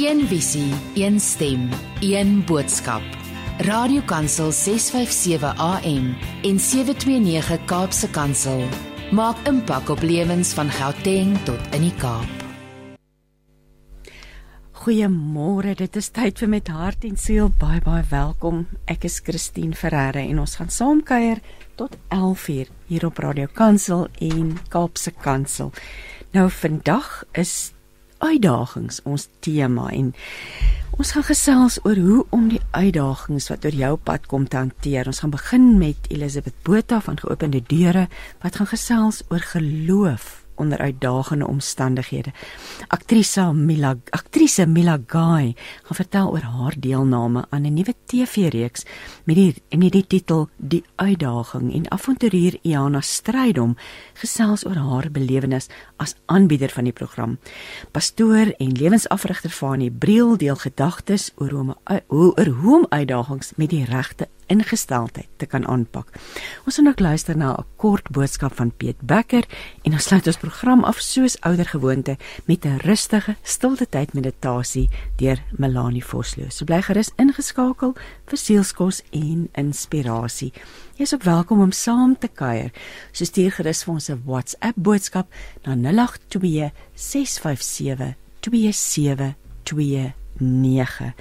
Een visie, een stem, een boodskap. Radiokansel 657 AM en 729 Kaapse Kansel maak impak op lewens van Gauteng tot in die Kaap. Goeiemôre, dit is tyd vir met hart en siel baie baie welkom. Ek is Christine Ferreira en ons gaan saam kuier tot 11:00 hier op Radio Kansel en Kaapse Kansel. Nou vandag is uitdagings ons tema en ons gaan gesels oor hoe om die uitdagings wat oor jou pad kom te hanteer. Ons gaan begin met Elisabeth Botha van Geopende Deure wat gaan gesels oor geloof onder uitdagende omstandighede. Aktrise Mila aktrise Mila Guy gaan vertel oor haar deelname aan 'n nuwe TV-reeks met die en die titel Die Uitdaging en avonturier Iana Strydom gesels oor haar belewenis as aanbieder van die program. Pastoor en lewensafrigter Fanie Briel deel gedagtes oor hoe hoe oor hoe om uitdagings met die regte ingesteldheid te kan aanpak. Ons gaan ook luister na 'n kort boodskap van Piet Becker en ons sluit ons program af soos ouer gewoonte met 'n rustige stilte tyd meditasie deur Melanie Vosloo. So bly gerus ingeskakel vir sielskos en inspirasie. Jy is ook welkom om saam te kuier. So stuur gerus vir ons 'n WhatsApp boodskap na 082 657 2729.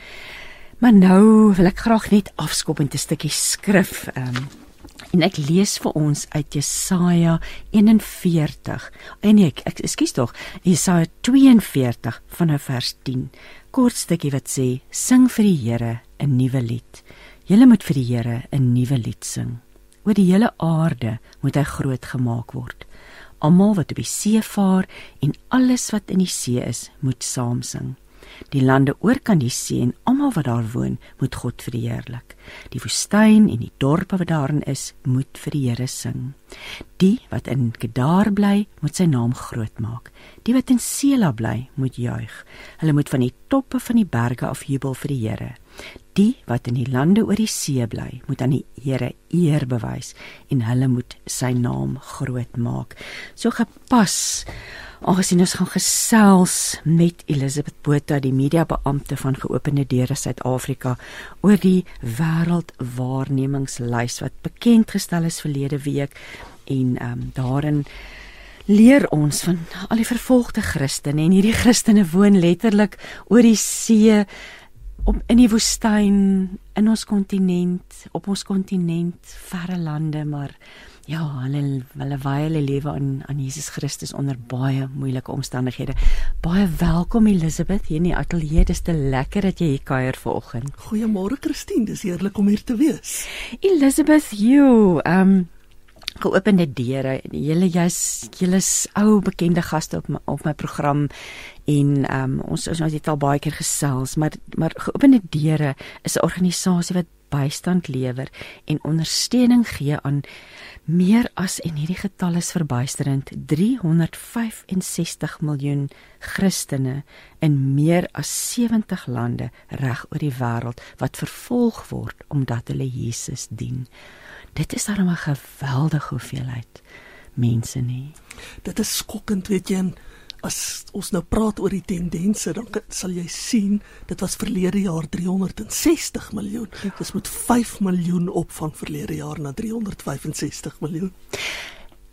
Maar nou wil ek graag net afskop met 'n stukkie skrif. Ehm um, en ek lees vir ons uit Jesaja 41. En nee, ek ekskuus tog, Jesaja 42 vanaf vers 10. Kort stukkie wat sê: Sing vir die Here 'n nuwe lied. Julle moet vir die Here 'n nuwe lied sing. Oor die hele aarde moet hy groot gemaak word. Almal wat op die see vaar en alles wat in die see is, moet saam sing. Die lande oor kan die see en almal wat daar woon, moet God verheerlik. Die woestyn en die dorpe wat daarin is, moet vir die Here sing. Die wat in Kedar bly, moet sy naam groot maak. Die wat in Sela bly, moet juig. Hulle moet van die toppe van die berge af jubel vir die Here. Die wat in die lande oor die see bly, moet aan die Here eer bewys en hulle moet sy naam groot maak. So gepas Aangesien ons gaan gesels met Elisabeth Botha, die mediabeampte van Geopende Deure Suid-Afrika oor die wêreldwaarnemingslys wat bekend gestel is verlede week en ehm um, daarin leer ons van al die vervolgde Christene en hierdie Christene woon letterlik oor die see op in die woestyn in ons kontinent op ons kontinent verre lande maar ja, hulle hulle wy hulle lewe aan aan Jesus Christus onder baie moeilike omstandighede. Baie welkom Elisabeth hier in die ateljee. Dis te lekker dat jy hier kuier vanoggend. Goeiemôre Christine, dis heerlik om hier te wees. Elisabeth, you um geopende deure. Julle jy's julle ou bekende gaste op my, op my program en um ons ons het al baie keer gesels, maar maar geopende deure is 'n organisasie wat bystand lewer en ondersteuning gee aan meer as en hierdie getal is verbuisterend 365 miljoen Christene in meer as 70 lande reg oor die wêreld wat vervolg word omdat hulle Jesus dien. Dit is darem 'n geweldige hoeveelheid mense nie. Dit is skokkend, weet jy, as ons nou praat oor die tendense, dan sal jy sien dit was verlede jaar 360 miljoen. Dis met 5 miljoen op van verlede jaar na 365 miljoen.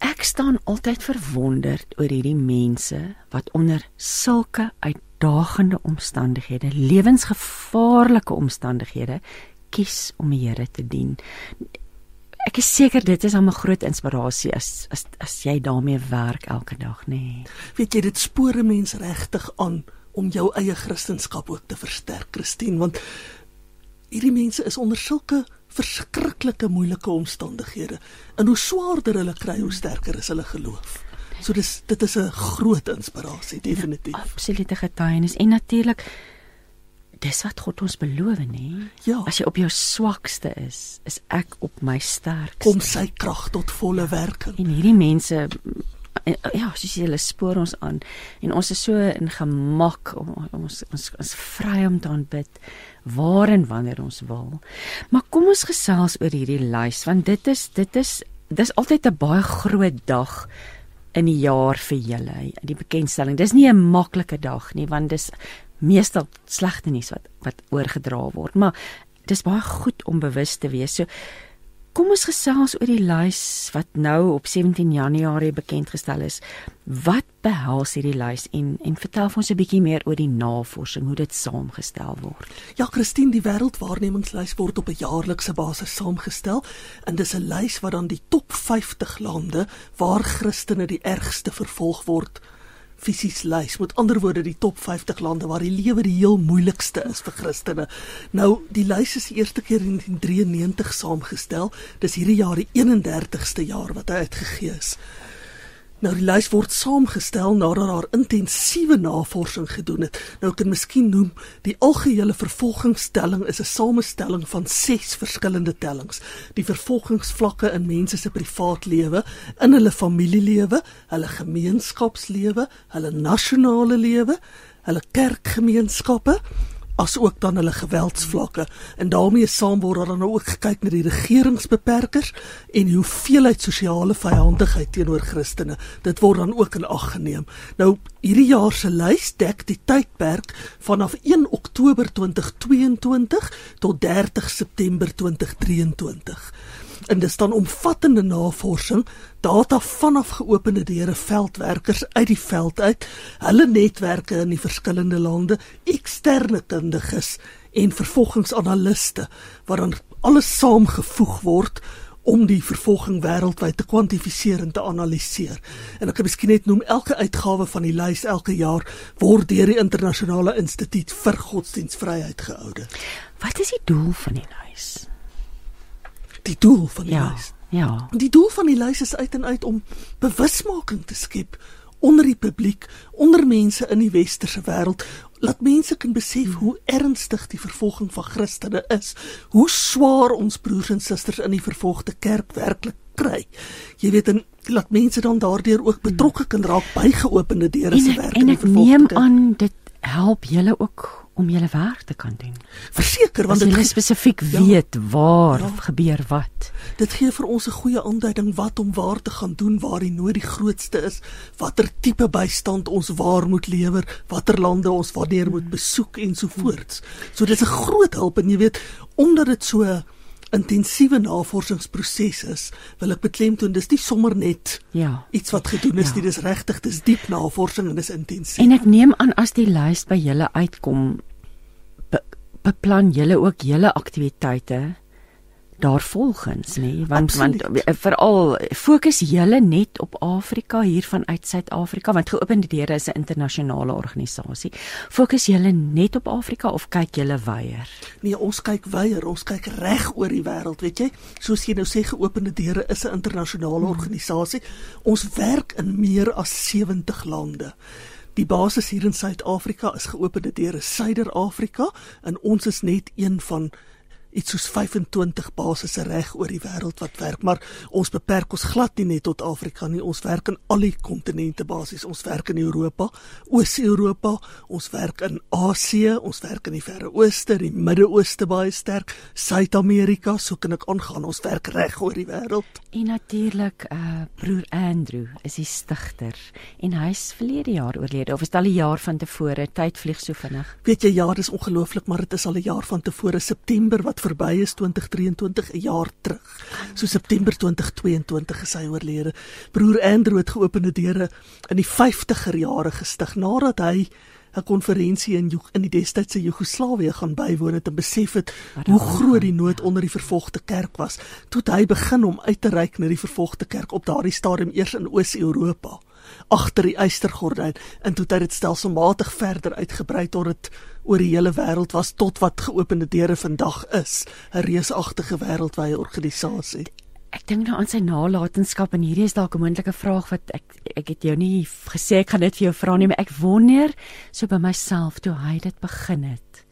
Ek staan altyd verwonderd oor hierdie mense wat onder sulke uitdagende omstandighede, lewensgevaarlike omstandighede kies om die Here te dien ek is seker dit is 'n groot inspirasie as as as jy daarmee werk elke dag, nê. Nee. Weet jy dit spore mense regtig aan om jou eie kristendom ook te versterk, Christine, want hierdie mense is onder sulke verskriklike moeilike omstandighede. En hoe swaarder hulle kry, hoe sterker is hulle geloof. So dis dit is 'n groot inspirasie definitief. Ja, absolute getuienis en natuurlik dis wat God ons beloof nê. Ja. As jy op jou swakste is, is ek op my sterkste. Kom sy krag tot volle ja. werking. En hierdie mense ja, soos jy hulle spoor ons aan en ons is so in gemak om ons ons ons vry om te aanbid waar en wanneer ons wil. Maar kom ons gesels oor hierdie lys want dit is dit is dis altyd 'n baie groot dag in die jaar vir julle die bekendstelling dis nie 'n maklike dag nie want dis meestal slegte nuus wat wat oorgedra word, maar dis baie goed om bewus te wees. So kom ons gesels oor die lys wat nou op 17 Januarie bekend gestel is. Wat behels hierdie lys en en vertel ons 'n bietjie meer oor die navorsing, hoe dit saamgestel word. Ja, Christine, die wêreldwaarnemingslys word op 'n jaarlikse basis saamgestel en dis 'n lys wat dan die top 50 lande waar Christene die ergste vervolg word fisies lys. Met ander woorde die top 50 lande waar die lewe die heel moeilikste is vir Christene. Nou die lys is die eerste keer in 1993 saamgestel. Dis hierdie jaar die 31ste jaar wat hy uitgegee is. Nou die lys word saamgestel nadat daar intensiewe navorsing gedoen het. Nou kan miskien noem die algehele vervolgingstelling is 'n samestelling van 6 verskillende tellings. Die vervolgingsvlakke in mense se privaat lewe, in hulle familielewe, hulle gemeenskapslewe, hulle nasionale lewe, hulle kerkgemeenskappe asook dan hulle geweldsvlakke. En daarmee saam word daar dan ook gekyk na die regeringsbeperkers en die hoeveelheid sosiale vyandigheid teenoor Christene. Dit word dan ook in ag geneem. Nou hierdie jaar se lys dek die tydperk vanaf 1 Oktober 2022 tot 30 September 2023 en dis dan omvattende navorsing, data vanaf geopende deure veldwerkers uit die veld uit, hulle netwerke in die verskillende lande, eksterne kundiges en vervolgingsanaliste wat dan alles saamgevoeg word om die vervolging wêreldwyd te kwantifiseer en te analiseer. En ek kan miskien net noem elke uitgawe van die lys elke jaar word deur die internasionale instituut vir godsdienstvryheid gehoude. Wat is die doel van die lys? Die doel van die ja, lys. Ja. Die doel van die lys is uit en uit om bewusmaking te skep onder die publiek, onder mense in die westerse wêreld, laat mense kan besef hoe ernstig die vervolging van Christene is, hoe swaar ons broers en susters in die vervolgde kerk werklik kry. Jy weet en laat mense dan daardeur ook betrokke kan raak by geopende deure se werk in die vervolgde. En ek neem aan dit help julle ook om julle werk te kan doen. Verseker want dit spesifiek ja, weet waar ja, gebeur wat. Dit gee vir ons 'n goeie aanduiding wat om waar te gaan doen waar die nood die grootste is, watter tipe bystand ons waar moet lewer, watter lande ons wanneer moet besoek en so voort. So dis 'n groot hulp en jy weet omdat dit so intensiewe navorsingsproses is, wil ek beklemtoon dis nie sommer net ja iets wat gedoen is, ja. dis regtig dis diep navorsing en dis intensief. En ek neem aan as die lys by julle uitkom, be, beplan julle ook julle aktiwiteite daarvolgens nê want Absoluut. want eh, veral fokus julle net op Afrika hier vanuit Suid-Afrika want geopende deure is 'n internasionale organisasie fokus julle net op Afrika of kyk julle wyeer nee ons kyk wyeer ons kyk reg oor die wêreld weet jy soos jy nou sê geopende deure is 'n internasionale hmm. organisasie ons werk in meer as 70 lande Die basis hier in Suid-Afrika is geopende deure Suider-Afrika en ons is net een van iets soos 25 basisse reg oor die wêreld wat werk, maar ons beperk ons glad nie net tot Afrika nie. Ons werk in al die kontinente basies. Ons werk in Europa, Oos-Europa, ons werk in Asië, ons werk in die Verre Ooste, die Midde-Ooste baie sterk, Suid-Amerika, so kan ek aangaan. Ons werk reg oor die wêreld. En natuurlik uh broer Andrew is die stigter en hy's verlede jaar oorlede of is dit al 'n jaar van tevore? Tyd vlieg so vinnig. Weet jy, ja, dis ongelooflik, maar dit is al 'n jaar van tevore, September wat verby is 2023 'n jaar terug. So September 2022 is hy oorlede. Broer Andrew het geopende deure in die 50er jare gestig nadat hy 'n konferensie in in die destydse Joegoslawië gaan bywoon het en besef het hoe groot die nood onder die vervolgde kerk was. Toe het hy begin om uit te reik na die vervolgde kerk op daardie stadium eers in Oos-Europa agter die eystergordyn en toe het dit stelselmatig verder uitgebrei tot dit oor die hele wêreld was tot wat geopende deure vandag is 'n reusagtige wêreldwye organisasie Ek dink nou aan sy nalatenskap en hierdie is dalk 'n moontlike vraag wat ek ek het jou nie gesê ek gaan dit vir jou vra nie maar ek wonder so by myself toe hy dit begin het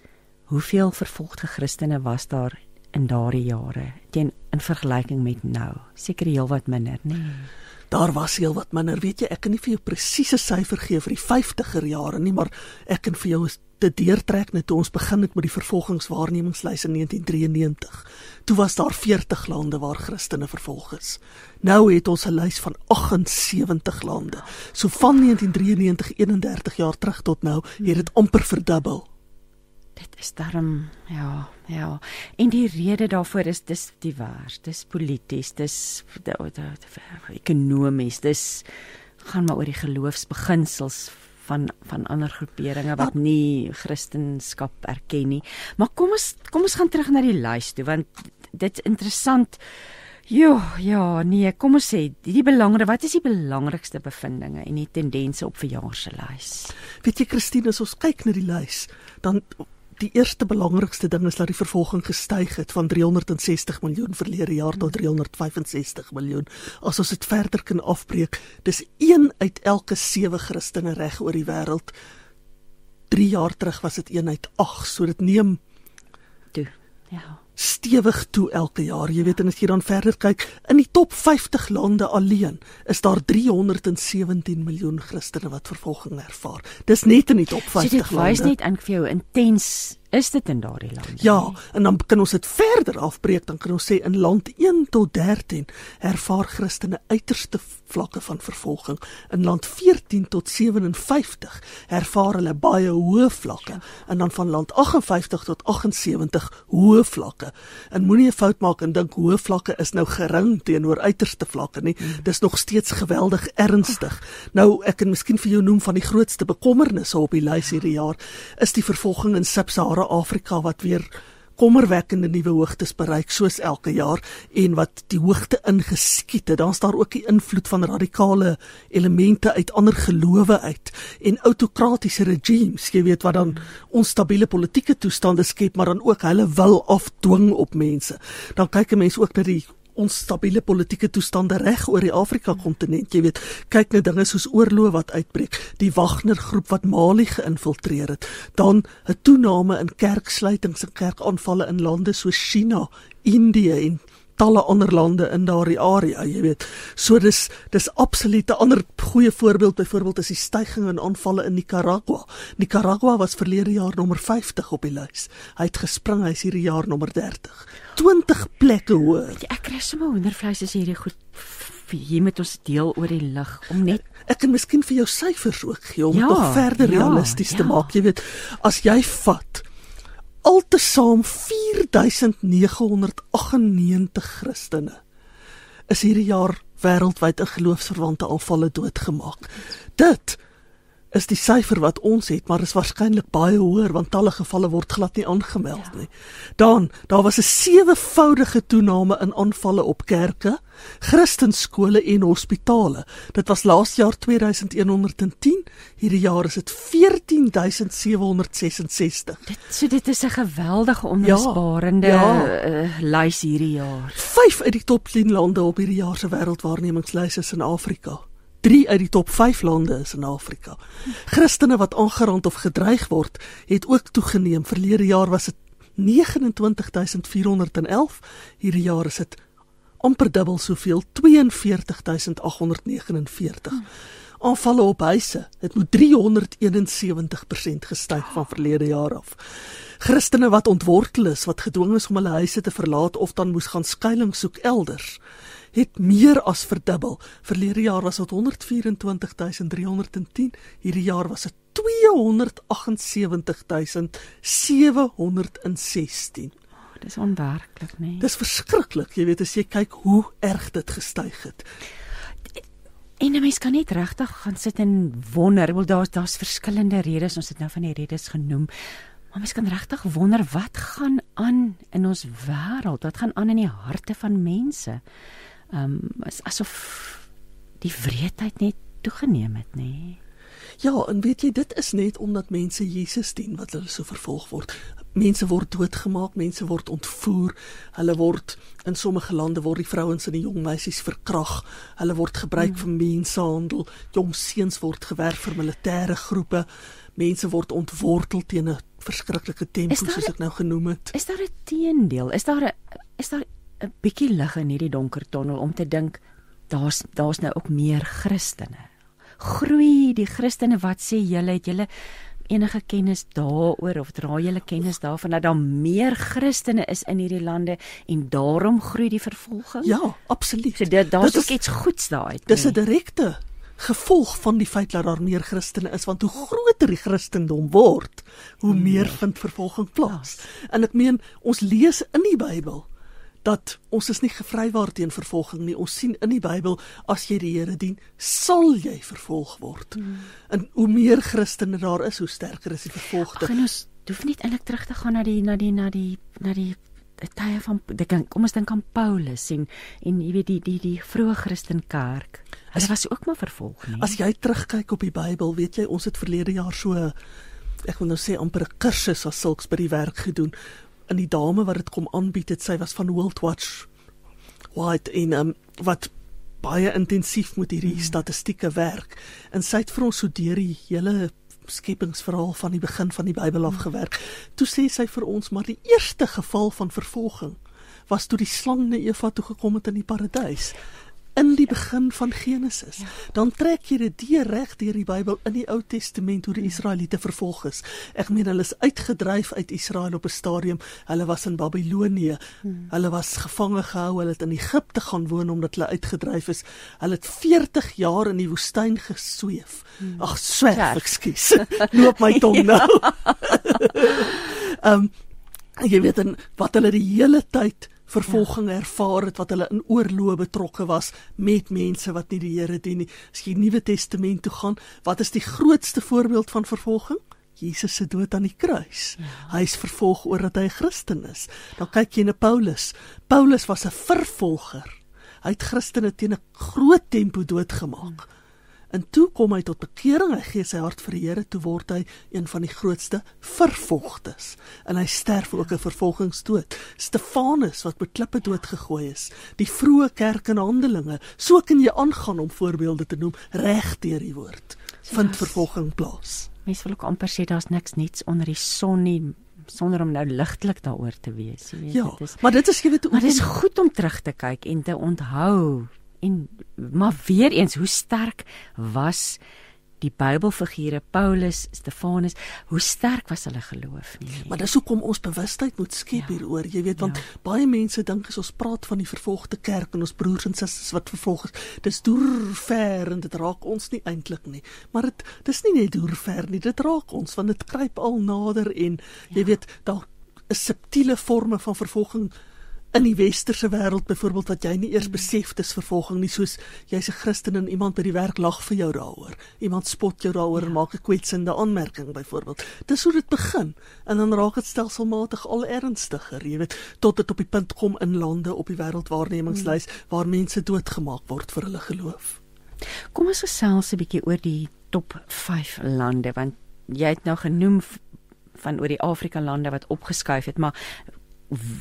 hoeveel vervolgde Christene was daar in daardie jare teen in vergelyking met nou? Seker heelwat minder, nê? Nee. Daar was heel wat minder. Weet jy, ek kan nie vir jou presiese syfer gee vir die 50er jare nie, maar ek kan vir jou dit deurtrek net toe ons begin het met die vervolgingswaarnemingslys in 1993. Toe was daar 40 lande waar Christene vervolg is. Nou het ons 'n lys van 78 lande. So van 1993 31 jaar terug tot nou, het dit amper verdubbel. Dit is darm ja, ja. En die rede daarvoor is dis divers, dis polities, dis ekonomies, dis gaan maar oor die geloofsbeginsels van van ander groeperinge wat nie Christendom erken nie. Maar kom ons kom ons gaan terug na die lys toe want dit's interessant. Jo, ja, nee, kom ons sê die belangrike wat is die belangrikste bevindinge en die tendense op verjaar se lys? Weet jy Christine, as ons kyk na die lys, dan die eerste belangrikste ding is dat die vervolging gestyg het van 360 miljoen verlede jaar tot 365 miljoen. As ons dit verder kan afbreek, dis 1 uit elke 7 Christene reg oor die wêreld. 3 jaar terug was dit 1 uit 8, so dit neem toe. Ja stewig toe elke jaar. Jy weet en as jy dan verder kyk, in die top 50 lande alleen is daar 317 miljoen Christene wat vervolging ervaar. Dis net in die top 50 lande. Dit wys net aan vir jou intens is dit in daardie lande. Ja, en dan kan ons dit verder afbreek, dan kan ons sê in land 1 tot 13 ervaar Christene uiterste vlakke van vervolging. In land 14 tot 57 ervaar hulle baie hoë vlakke en dan van land 58 tot 78 hoë vlakke. En moenie 'n fout maak en dink hoë vlakke is nou gering teenoor uiterste vlakke nie. Hmm. Dis nog steeds geweldig ernstig. Nou ek kan miskien vir jou noem van die grootste bekommernisse op die lys hierdie jaar is die vervolging in Sub-Sahara Afrika wat weer kommerwekkende nuwe hoogtes bereik soos elke jaar en wat die hoogte ingeskiet het. Daar's daar ook die invloed van radikale elemente uit ander gelowe uit en autokratiese regimes, jy weet wat dan onstabiele politieke toestande skep, maar dan ook hulle wil afdwing op mense. Dan kyk 'n mens ook na die onstabiele politieke toestande reg oor die Afrika kontinent. Jy weet, kyk net dinge soos oorlog wat uitbreek, die Wagner groep wat Mali geïnfiltreer het, dan 'n toename in kerksluitings en kerkaanvalle in lande soos China, Indië en talle ander lande in daardie area, jy weet. So dis dis absoluut 'n ander goeie voorbeeld byvoorbeeld is die stygings in aanvalle in Nicaragua. Nicaragua was verlede jaar nommer 50 op die lys. Hy het gespring, hy's hierdie jaar nommer 30. 20 plekke hoër. Ek kry sommer hoendervleis as hierdie goed hier met ons deel oor die lig om net ek kan miskien vir jou syfers ook gee om ja, dit nog verder ja, realisties ja. te maak. Jy weet, as jy vat altesaam 4998 Christene is hierdie jaar wêreldwyd in geloofsverwante aanvalle doodgemaak. Dit is die syfer wat ons het, maar is waarskynlik baie hoër want talle gevalle word glad nie aangemeld ja. nie. Dan, daar was 'n sewevoudige toename in aanvalle op kerke, Christenskole en hospitale. Dit was laas jaar 2110, hierdie jaar is dit 14766. Dit so dit is 'n geweldige onmisbarende ja, ja. uh, lys hierdie jaar. 5 uit die top 10 lande op hierdie jaar se wêreldwaarnemingslys is in Afrika. 3 uit die top 5 lande is in Afrika. Christene wat aangerand of gedreig word, het ook toegeneem. Verlede jaar was dit 29411. Hierdie jaar is dit amper dubbel soveel, 42849. Aanvalle op huise het met 371% gestyg van verlede jaar af. Christene wat ontwortel is, wat gedwing is om hulle huise te verlaat of dan moes gaan skuilings soek elders, het meer as verdubbel. Verlede jaar was dit 122310, hierdie jaar was dit 278716. Dis onwerklik, nê? Nee. Dis verskriklik, jy weet as jy kyk hoe erg dit gestyg het. En 'n mens kan net regtig gaan sit en wonder, wel daar's daar's verskillende redes, ons het nou van die redes genoem. Maar mens kan regtig wonder wat gaan aan in ons wêreld? Wat gaan aan in die harte van mense? Ehm um, asof die wreedheid net toegeneem het, nê? Nee? Ja, en weet jy, dit is net omdat mense Jesus dien wat hulle so vervolg word. Mense word doodgemaak, mense word ontvoer. Hulle word in sommige lande word die vrouens en die jong meisies verkrag. Hulle word gebruik mm. vir mensenhandel. Jong seuns word gewerf vir militêre groepe. Mense word ontwortel teen 'n verskriklike tempo soos ek nou genoem het. Is daar 'n teendeel? Is daar 'n is daar 'n bietjie lig in hierdie donker tonnel om te dink daar's daar's nou ook meer Christene. Groei die Christene wat sê julle het julle enige kennis daaroor of dra julle kennis daarvan dat daar meer Christene is in hierdie lande en daarom groei die vervolging? Ja, absoluut. So dit daar's ook iets goeds daaruit. Dis 'n direkte gevolg van die feit dat daar meer Christene is want hoe groter die Christendom word, hoe hmm. meer vind vervolging plaas. Ja. En ek meen ons lees in die Bybel dat ons is nie gevrywaar teen vervolging nie. Ons sien in die Bybel as jy die Here dien, sal jy vervolg word. Hmm. En hoe meer Christene daar is, hoe sterker is die vervolgde. Ag, ons hoef nie eintlik terug te gaan na die na die na die na die tye van kan kom ons dink aan Paulus en en jy weet die die die vroeë Christenkerk. Hulle was ook maar vervolg nie. As jy terugkyk op die Bybel, weet jy ons het verlede jaar so ek wil nou sê amper 'n kursus as sulks by die werk gedoen in die dame wat dit kom aanbied het sy was van World Watch White in um, wat baie intensief met hierdie mm. statistieke werk en sy het vir ons so deur die hele skepingsverhaal van die begin van die Bybel af gewerk. Toe sê sy vir ons maar die eerste geval van vervolging was toe die slang na Eva toe gekom het in die paradys in die begin van Genesis. Ja. Dan trek jy dit deur reg deur die Bybel in die Ou Testament hoe die Israeliete vervolg is. Ek meen hulle is uitgedryf uit Israel op 'n stadium. Hulle was in Babilonië. Hmm. Hulle was gevange gehou. Hulle het in Egipte gaan woon omdat hulle uitgedryf is. Hulle het 40 jaar in die woestyn gesweef. Hmm. Ag, swerf, ekskuus. Loop my tong nou. Ehm um, jy weet dan wat hulle die hele tyd vervolging ja. ervaar het wat hulle in oorloë betrokke was met mense wat nie die Here dien nie. As jy Nuwe Testament toe gaan, wat is die grootste voorbeeld van vervolging? Jesus se dood aan die kruis. Ja. Hy is vervolg oor dat hy 'n Christen is. Dan kyk jy na Paulus. Paulus was 'n vervolger. Hy het Christene teen 'n groot tempo doodgemaak. Hmm. En toe kom hy tot bekering, hy gee sy hart vir die Here, toe word hy een van die grootste vervolgdes. En hy sterf ook 'n vervolgingsdood. Stefanus wat met klippe doodgegooi is. Die vroeë kerk in Handelinge, so kan jy aangaan om voorbeelde te noem reg deur die woord. Vind vervolging plaas. Mense wil ook amper sê daar's niks niets onder die son nie sonder om nou ligtelik daaroor te wees, jy weet. Ja, dit is Maar dit is jy weet, maar dit is goed om terug te kyk en te onthou en maar weer eens hoe sterk was die Bybelfigure Paulus, Stefanus, hoe sterk was hulle geloof nie. Maar dis hoekom ons bewustheid moet skep ja. hieroor, jy weet, want ja. baie mense dink as ons praat van die vervolgde kerk en ons broers en susters wat vervolg is, dis deur ver en dit raak ons nie eintlik nie. Maar dit dis nie net deur ver nie, dit raak ons want dit kruip al nader en ja. jy weet, daar is subtiele forme van vervolging in die westerse wêreld byvoorbeeld wat jy nie eers besef dis vervolging nie soos jy's 'n Christen en iemand by die werk lag vir jou daaroor. Iemand spot jou daaroor ja. en maak 'n kwetsende aanmerking byvoorbeeld. Dis hoe dit begin en dan raak dit stelselmatig al ernstiger, jy weet, tot dit op die punt kom in lande op die wêreldwaarnemingslys mm. waar mense doodgemaak word vir hulle geloof. Kom ons gesels 'n bietjie oor die top 5 lande want jy het nou genoem van oor die Afrika lande wat opgeskuif het, maar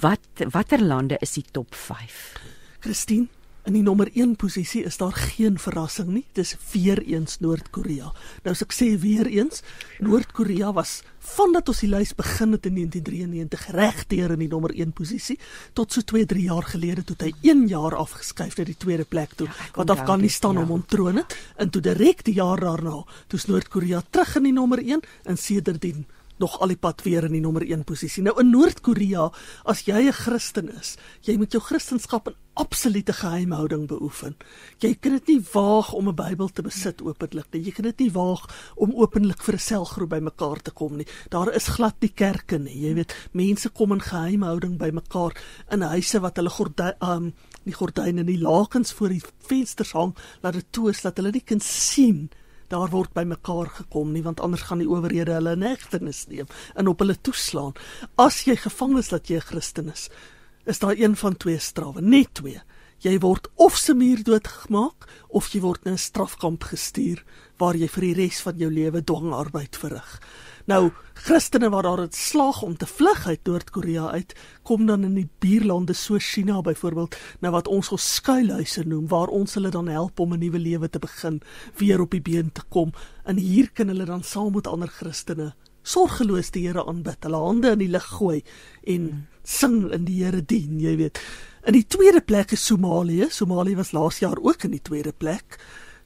wat watter lande is die top 5? Christine, in die nommer 1 posisie is daar geen verrassing nie. Dis weer eens Noord-Korea. Nou as ek sê weer eens, Noord-Korea was vandat ons die lys begin het in 1993 regdeur in die nommer 1 posisie tot so 2-3 jaar gelede toe hy 1 jaar afgeskuif na die tweede plek toe ja, wat Afghanistan hom ja. ontroon het en toe direk die jaar daarna toe Noord-Korea terug in die nommer 1 en sedertdien nog al die pad weer in die nommer 1 posisie. Nou in Noord-Korea, as jy 'n Christen is, jy moet jou Christendom in absolute geheimhouding beoefen. Jy kan dit nie waag om 'n Bybel te besit openlik nie. Jy kan dit nie waag om openlik vir 'n selgroep bymekaar te kom nie. Daar is glad nie kerke nie. Jy weet, mense kom in geheimhouding bymekaar in huise wat hulle gordyne um, die gordyne en die lakens voor die vensters hang, laat dit toe is dat hulle nie kan sien daar word by mekaar gekom nie want anders gaan die owerhede hulle in hegtenis neem en op hulle toeslaan. As jy gevang is dat jy 'n Christen is, is daar een van twee strawe, net twee. Jy word of se muur doodgemaak of jy word in 'n strafkamp gestuur waar jy vir die res van jou lewe dwangarbeid verrig. Nou, Christene wat daar het slag om te vlug uit Noord-Korea uit, kom dan in die buurlande so China byvoorbeeld, nou wat ons ons skuilhuise noem, waar ons hulle dan help om 'n nuwe lewe te begin, weer op die been te kom. En hier kan hulle dan saam met ander Christene sorgeloos die Here aanbid, hulle hande in die lug gooi en sing in die Here dien, jy weet. In die tweede plek is Somalië. Somalië was laas jaar ook in die tweede plek.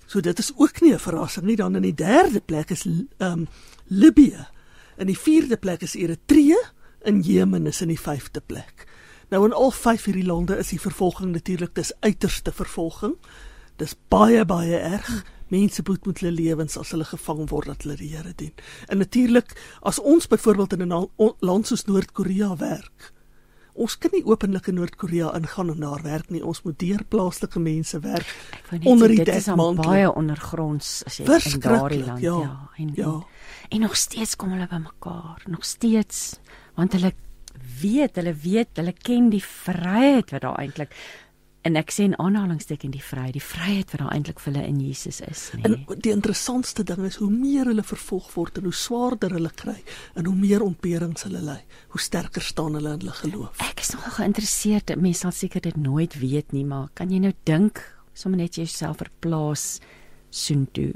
So dit is ook nie 'n verrassing nie. Dan in die derde plek is ehm um, Libië. In die vierde plek is Eritrea en Jemen is in die vyfde plek. Nou in al vyf hierdie lande is die vervolging natuurlik dis uiterste vervolging. Dis baie baie erg. Mense boet met hulle lewens as hulle gevang word dat hulle die Here dien. En natuurlik as ons byvoorbeeld in 'n land soos Noord-Korea werk, ons kan nie openlik in Noord-Korea ingaan en daar werk nie. Ons moet deur plaaslike mense werk onder die dekmantel. Baie ondergronds as jy in daardie land ja, ja en ja. En, en nog steeds kom hulle by mekaar, nog steeds want hulle weet, hulle weet, hulle ken die vryheid wat daar eintlik en ek sê in aanhalingsteken die vryheid, die vryheid wat daar eintlik vir hulle in Jesus is, nee. En die interessantste ding is hoe meer hulle vervolg word en hoe swaarder hulle kry en hoe meer ontberings hulle ly, hoe sterker staan hulle in hulle geloof. Ek is nogal geïnteresseerd, mense sal seker dit nooit weet nie, maar kan jy nou dink, sommer net jouself verplaas soontoe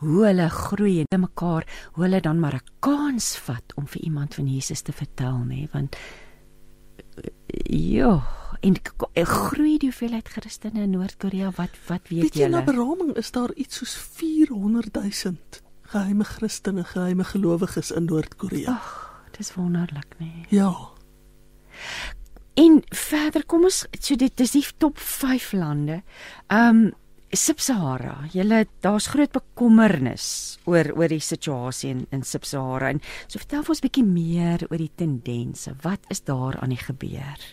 hoe hulle groei en mekaar, hoe hulle dan maar 'n kans vat om vir iemand van Jesus te vertel, nê, want ja, en groei die hoeveelheid Christene in Noord-Korea wat wat weet julle? Na beraming is daar iets soos 400 000 geheime Christene, geheime gelowiges in Noord-Korea. Ag, dis wonderlik, nee. Ja. En verder kom ons so dit dis die top 5 lande. Ehm um, Sub-Sahara. Julle daar's groot bekommernis oor oor die situasie in in Sub-Sahara. En so vertel ons bietjie meer oor die tendense. Wat is daar aan die gebeur?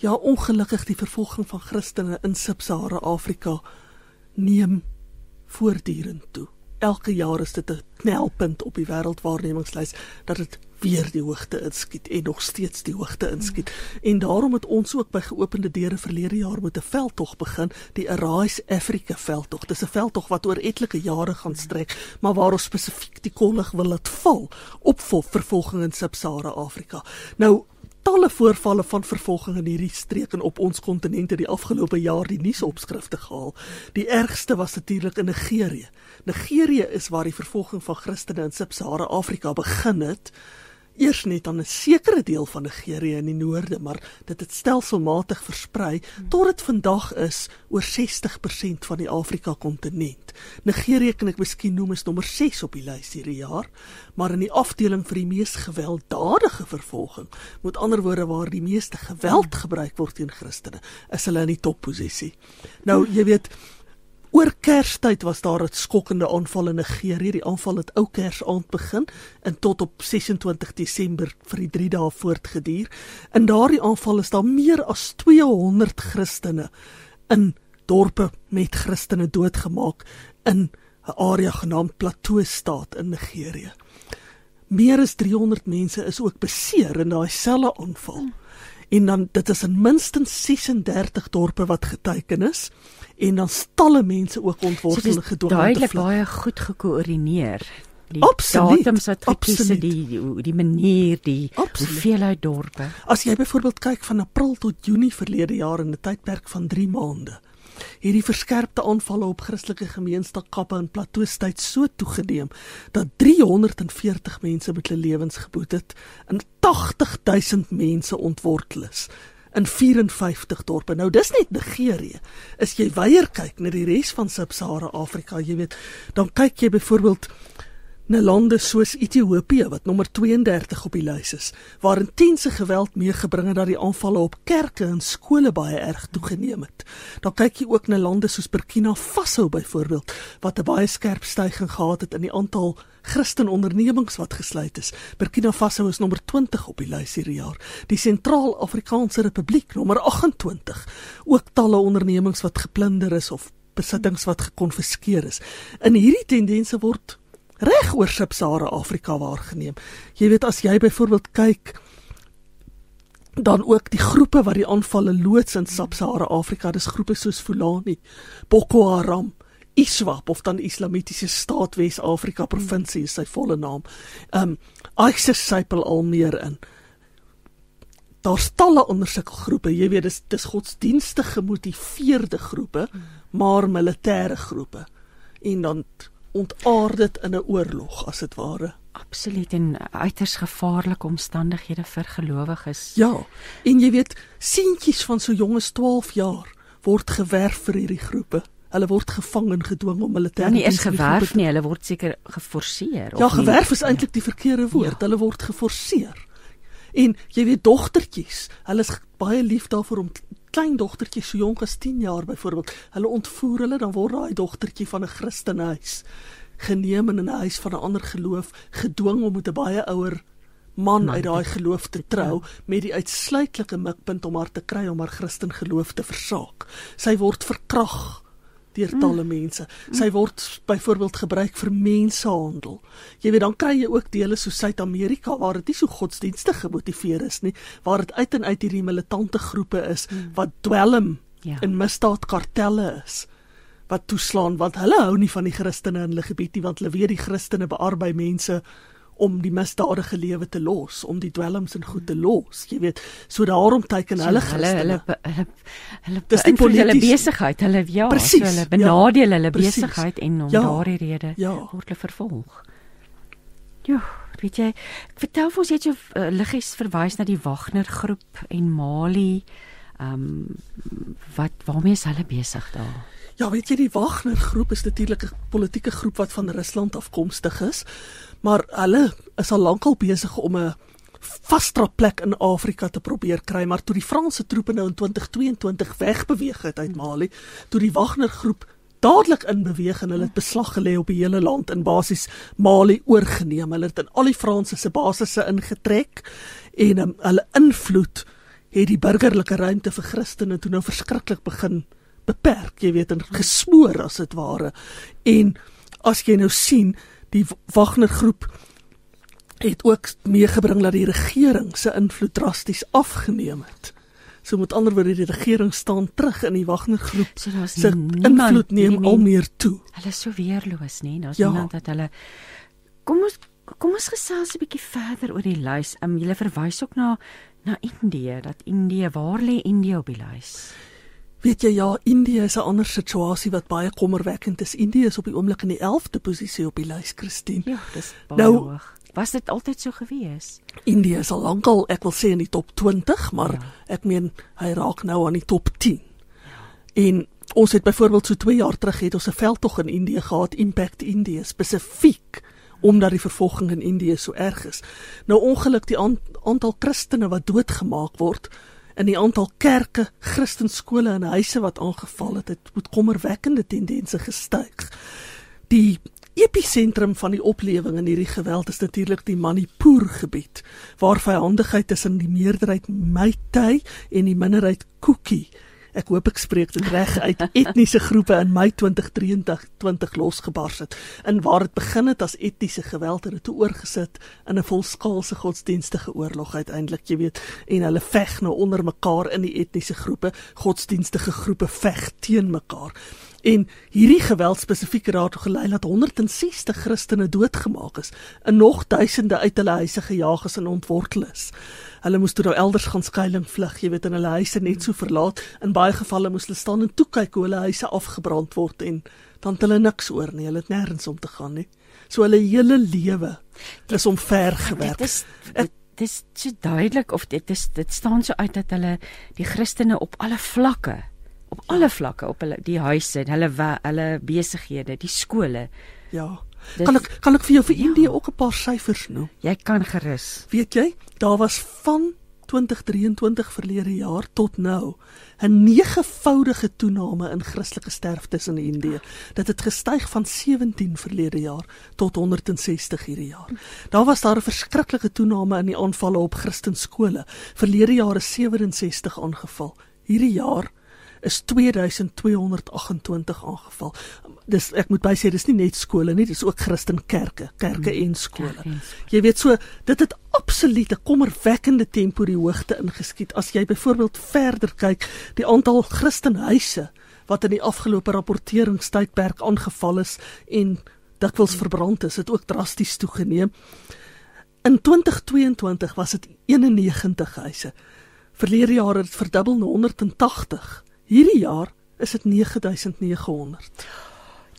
Ja, ongelukkig die vervolging van Christene in Sub-Sahara Afrika neem voortdurend toe. Elke jaar is dit 'n knelpunt op die wêreldwaarnemingslys dat dit weer die hoogte inskiet en nog steeds die hoogte inskiet. Mm. En daarom het ons ook by geopende deure verlede jaar met 'n veldtog begin, die Arise Africa veldtog. Dis 'n veldtog wat oor etlike jare gaan strek, maar waar ons spesifiek die kollig wil laat val op vervolging in Sub-Sahara Afrika. Nou talle voorvalle van vervolging in hierdie streek en op ons kontinent het die afgelope jaar die nuusopskrifte gehaal. Die ergste was natuurlik in Nigerië. Nigerië is waar die vervolging van Christene in Sub-Sahara Afrika begin het eers net aan 'n sekere deel van Nigerië in die noorde, maar dit het stelselmatig versprei tot dit vandag is oor 60% van die Afrika kontinent. Nigerië kan ek miskien noem as nommer 6 op die lys hierdie jaar, maar in die afdeling vir die mees gewelddadige vervolging, met ander woorde waar die meeste geweld gebruik word teen Christene, is hulle in die topposisie. Nou, jy weet, Oor Kerstyd was daar 'n skokkende aanval in Nigerië. Die aanval het ou Kersaand begin en tot op 26 Desember vir die 3 dae voortgeduur. In daardie aanval is daar meer as 200 Christene in dorpe met Christene doodgemaak in 'n area genaamd Plateau Staat in Nigerië. Meer as 300 mense is ook beseer in daai selfe aanval. En dan dit is in minstens 36 dorpe wat geteken is en dan stalle mense ook ontwortel so gedwing. Duidelik baie goed gekoördineer. Die Absoluut. datums wat gekies het, die, die die manier, die hoeveelheid dorpe. As jy byvoorbeeld kyk van April tot Junie verlede jaar in 'n tydperk van 3 maande, hierdie verskerpte aanvalle op Christelike gemeenskappe in Plateau tyd so toegeneem dat 340 mense met hulle lewens geboet het en 80000 mense ontwortel is in 54 dorpe. Nou dis net Nigerië. As jy weier kyk na die res van Sub-Sahara Afrika, jy weet, dan kyk jy byvoorbeeld na lande soos Ethiopië wat nommer 32 op die lys is, waar intense geweld meegebring het dat die aanvalle op kerke en skole baie erg toegeneem het. Dan kyk jy ook na lande soos Burkina Faso byvoorbeeld, wat 'n baie skerp stygings gehad het in die aantal Christen ondernemings wat gesluit is. Burkina Faso is nommer 20 op die lys hierdie jaar. Die Sentraal-Afrikaanse Republiek nommer 28. Ook talle ondernemings wat geplunder is of besittings wat gekonfiskeer is. In hierdie tendense word reg oor Sub-Sahara Afrika waargeneem. Jy weet as jy byvoorbeeld kyk dan ook die groepe wat die aanvalle loods in Sub-Sahara Afrika, dis groepe soos Fulani, Boko Haram, ISWAP of dan Islamitiese Staat Wes-Afrika provinsie is sy volle naam. Um ISIS sypel al meer in. Daar's talle ondersukkelgroepe, jy weet dis dis godsdienstige gemotiveerde groepe, maar militêre groepe. En dan ontaard dit in 'n oorlog as dit ware. Absoluut en uiters gevaarlike omstandighede vir gelowiges. Ja, en jy weet, seentjies van so jonges 12 jaar word gewerf vir hierdie groepe. Hulle word gevang en gedwing om hulle te Ja, nie in die gewerf nie, hulle word seker geforseer Ja, of nie? gewerf is eintlik die verkeerde woord. Ja. Hulle word geforseer. En jy weet dogtertjies, hulle is baie lief daarvoor om klein dogtertjies so jonk as 10 jaar byvoorbeeld, hulle ontvoer hulle dan word daai dogtertjie van 'n Christenhuis geneem en in 'n huis van 'n ander geloof gedwing om met 'n baie ouer man Man uit daai geloof te trou trou. met die uitsluitlike mikpunt om haar te kry om haar Christen geloof te versaak. Sy word verkrag deur talle mense. Sy word byvoorbeeld gebruik vir mensehandel. Jy weet dan kry jy ook dele so Suid-Amerika waar dit nie so godsdienstig gemotiveer is nie, waar dit uit en uit hierdie militante groepe is wat dwelm Ja. in misdaadkartelle is wat toeslaan want hulle hou nie van die Christene in hulle gebied nie want hulle weet die Christene bearbei mense om die misdadige lewe te los, om die dwelms en goed te los. Jy weet, so daarom teiken So hulle hulle hulle hulle hulle Dis nie beïnvloed hulle besigheid, hulle ja, Presies, so hulle ja, benadeel hulle presies. besigheid en om Ja, daardie rede ja. word hulle vervolg. Jo, weet jy, vertel vir ons jy het so uh, liggies verwys na die Wagner groep en Mali. Ehm um, wat waarmee is hulle besig daar? Ja, weet jy die Wagner groep is natuurlik 'n politieke groep wat van Rusland afkomstig is, maar hulle is al lankal besig om 'n vasdra plek in Afrika te probeer kry, maar toe die Franse troepe nou in 2022 wegbeweeg het uit Mali, toe die Wagner groep dadelik inbeweeg en hulle het beslag gelê op die hele land en basies Mali oorgeneem. Hulle het in al die Franse se basisse ingetrek en um, hulle invloed het die burgerlike ruimte vir Christene toe nou verskriklik begin beperk, jy weet, en gesmoor as dit ware. En as jy nou sien, die Wagner groep het ook meegebring dat die regering se invloed drasties afgeneem het. So met ander woorde, die regering staan terug in die Wagner groep So daar's niemand invloed neem hierdie al meer toe. Hulle is so weerloos, nê? Daar's Ja. niemand dat hulle Kom ons kom ons gesels 'n bietjie verder oor die lys. Um, jy verwys ook na na Indië, dat Indië, waar lê Indië op die lys? Weet jy ja, Indië is 'n ander situasie wat baie kommerwekkend is. Indië is op die oomblik in die 11de posisie op die lys, Christine. Ja, dis baie Nou- hoog. Was dit altyd so gewees? Indië is al lankal, ek wil sê in die top 20, maar Ja. ek meen hy raak nou aan die top 10. Ja. En ons het byvoorbeeld so 2 jaar terug het ons 'n veldtog in Indië gehad, Impact Indië spesifiek omdat die vervolging in Indië so erg is. Nou ongeluk die aan, aantal Christene wat doodgemaak word in die aantal kerke, Christenskole en huise wat aangeval het, het met kommerwekkende tendense gestyg. Die episentrum van die oplewing in hierdie geweld is natuurlik die Manipur gebied waar vyandigheid tussen die meerderheid Meitei en die minderheid Kuki ek hoop ek spreek dit reg uit etniese groepe in Mei 2023 losgebars het en waar dit begin het as etniese geweld het dit oorgesit in 'n volskaalse godsdienstige oorlog uiteindelik jy weet en hulle veg nou onder mekaar in die etniese groepe godsdienstige groepe veg teen mekaar En hierdie geweld spesifiek het daartoe gelei dat 160 Christene doodgemaak is en nog duisende uit hulle huise gejaag is en ontwortel is. Hulle moes toe nou elders gaan skuiling vlug, jy weet, en hulle huise net so verlaat. In baie gevalle moes hulle staan en toe kyk hoe hulle huise afgebrand word en dan het hulle niks oor nie. Hulle het nêrens om te gaan nie. So hulle hele lewe is omver gewerk. Dit is dit, dit is so duidelik of dit is dit staan so uit dat hulle die Christene op alle vlakke op alle vlakke op hulle die huise, hulle hulle besighede, die skole. Ja. Dit- Kan ek kan ek vir jou vir Indië ook 'n paar syfers noem? Jy kan gerus. Weet jy, daar was van 2023 verlede jaar tot nou 'n negevoudige toename in Christelike sterftes in Indië. Dit het gestyg van 17 verlede jaar tot 160 hierdie jaar. Daar was daar 'n verskriklike toename in die aanvalle op Christenskole. Verlede jaar is 67 aangeval. Hierdie jaar is 2228 aangeval. Dis ek moet bysê dis nie net skole nie, dis ook Christenkerke, kerke en skole. Kerke en skole. Jy weet so, dit het absoluut 'n kommerwekkende tempo die hoogte ingeskiet. As jy byvoorbeeld verder kyk, die aantal Christenhuise wat in die afgelope rapporteringstydperk aangeval is en dikwels verbrand is, het ook drasties toegeneem. In 2022 was dit 91 huise. Verlede jaar het dit verdubbel na 180. Hierdie jaar is dit 9900.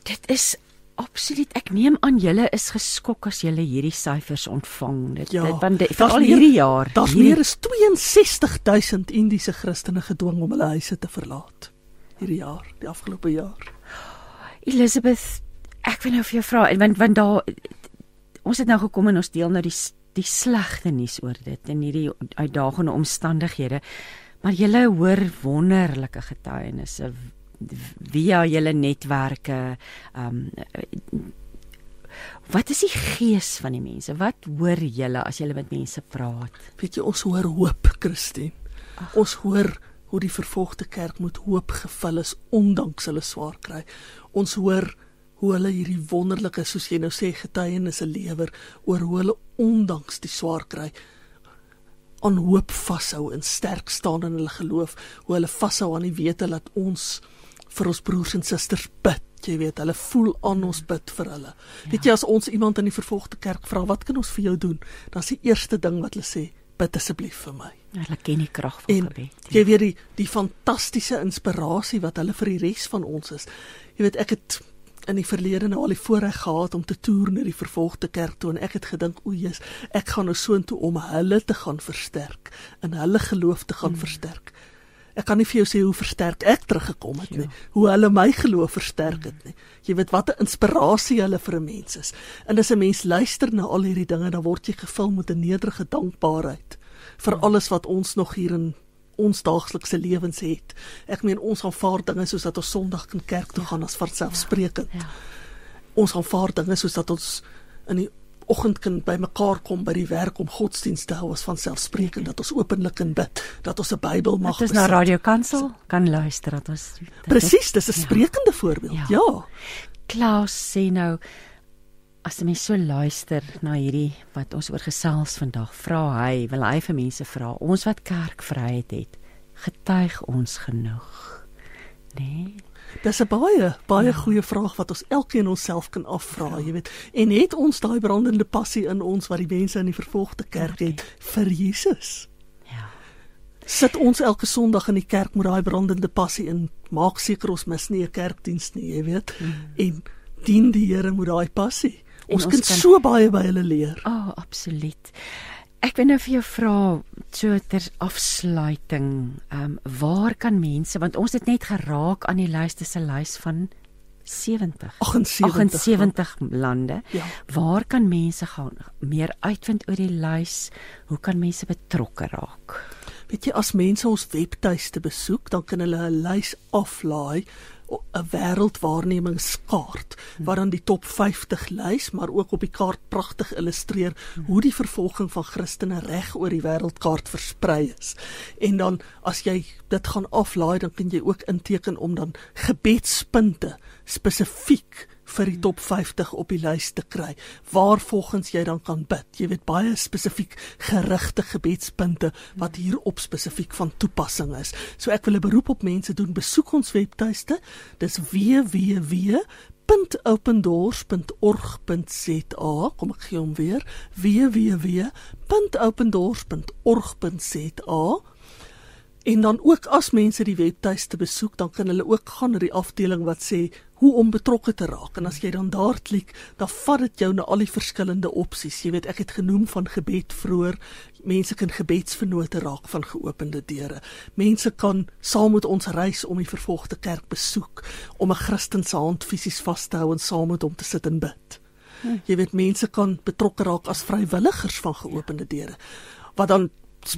Dit is Absoluut. Ek neem aan julle is geskok as julle hierdie syfers ontvang. Dit Ja, dit want veral hierdie jaar. Daar's hierdie- meer as 62000 Indiese Christene gedwing om hulle huise te verlaat hierdie jaar, die afgelope jaar. Elizabeth, ek wil nou vir jou vra en want want daar ons het nou gekom en ons deel nou die die slegte nuus oor dit en hierdie uitdagende omstandighede. Maar julle hoor wonderlike getuienisse via julle netwerke. Ehm um, wat is die gees van die mense? Wat hoor julle as julle met mense praat? Weet jy, ons hoor hoop, Christine. Ons hoor hoe die vervolgde kerk met hoop gevul is ondanks hulle swaar kry. Ons hoor hoe hulle hierdie wonderlike, soos jy nou sê, getuienisse lewer oor hoe hulle ondanks die swaar kry aan hoop vashou en sterk staan in hulle geloof, hoe hulle vashou aan die wete dat ons vir ons broers en susters bid. Jy weet, hulle voel aan ons bid vir hulle. Ja. Weet jy as ons iemand in die vervolgde kerk vra, wat kan ons vir jou doen? Dan is die eerste ding wat hulle sê, bid asseblief vir my. Hulle ken die krag van En gebed. jy weet die die fantastiese inspirasie wat hulle vir die res van ons is. Jy weet ek het in die verlede nou al die voorreg gehad om te toer na die vervolgde kerk toe en ek het gedink o Jesus, ek gaan nou soontoe om hulle te gaan versterk en hulle geloof te gaan mm. versterk. Ek kan nie vir jou sê hoe versterk ek teruggekom het nie, hoe hulle my geloof versterk het nie. Jy weet wat 'n inspirasie hulle vir 'n mens is. En as 'n mens luister na al hierdie dinge, dan word jy gevul met 'n nederige dankbaarheid vir alles wat ons nog hier in ons daaglikse lewens het. Ek meen ons aanvaar dinge soos dat ons Sondag in kerk toe gaan as vanselfsprekend. Ja. Ons aanvaar dinge soos dat ons in die oggend kan bymekaar kom by die werk om godsdienst te hou as vanselfsprekend dat ons openlik kan bid, dat ons 'n Bybel mag Dit is na. Radio Kansel kan luister dat ons Presies, dis 'n sprekende voorbeeld. Ja. Ja. Klaus sê nou as jy mens so luister na hierdie wat ons oor gesels vandag, vra hy, wil hy vir mense vra, ons wat kerkvryheid het, getuig ons genoeg? Nee. Dis 'n baie baie goeie vraag wat ons elkeen onsself kan afvra, jy weet. En het ons daai brandende passie in ons wat die mense in die vervolgde kerk het vir Jesus? Ja. Sit ons elke Sondag in die kerk met daai brandende passie in, maak seker ons mis nie 'n kerkdiens nie, jy weet. Mm. En dien die Here met daai passie. Ons, ons kan, kan- so baie by hulle leer. O, oh, absoluut. Ek wil nou vir jou vra so ter afsluiting, ehm um, waar kan mense want ons het net geraak aan die lys dis 'n lys van 70 78. 78 lande. Ja. Waar kan mense gaan meer uitvind oor die lys? Hoe kan mense betrokke raak? Weet jy as mense ons webtuiste besoek, dan kan hulle 'n lys aflaai, 'n wêreldwaarnemingskaart wat dan die top 50 lys, maar ook op die kaart pragtig illustreer hoe die vervolging van Christene reg oor die wêreldkaart versprei is. En dan as jy dit gaan aflaai, dan kan jy ook inteken om dan gebedspunte spesifiek vir die top 50 op die lys te kry waar volgens jy dan kan bid. Jy weet baie spesifiek gerigte gebedspunte wat hierop spesifiek van toepassing is. So ek wil 'n beroep op mense doen, besoek ons webtuiste. Dis www.opendoors.org.za. Kom ek gee hom weer. www.opendoors.org.za. En dan ook as mense die webtuiste besoek, dan kan hulle ook gaan na die afdeling wat sê hoe om betrokke te raak. En as jy dan daar klik, dan vat dit jou na al die verskillende opsies. Jy weet, ek het genoem van gebed vroeër. Mense kan gebedsvernote raak van geopende deure. Mense kan saam met ons reis om die vervolgde kerk besoek, om 'n Christen se hand fisies vas te hou en saam met hom te sit en bid. Jy weet mense kan betrokke raak as vrywilligers van geopende deure wat dan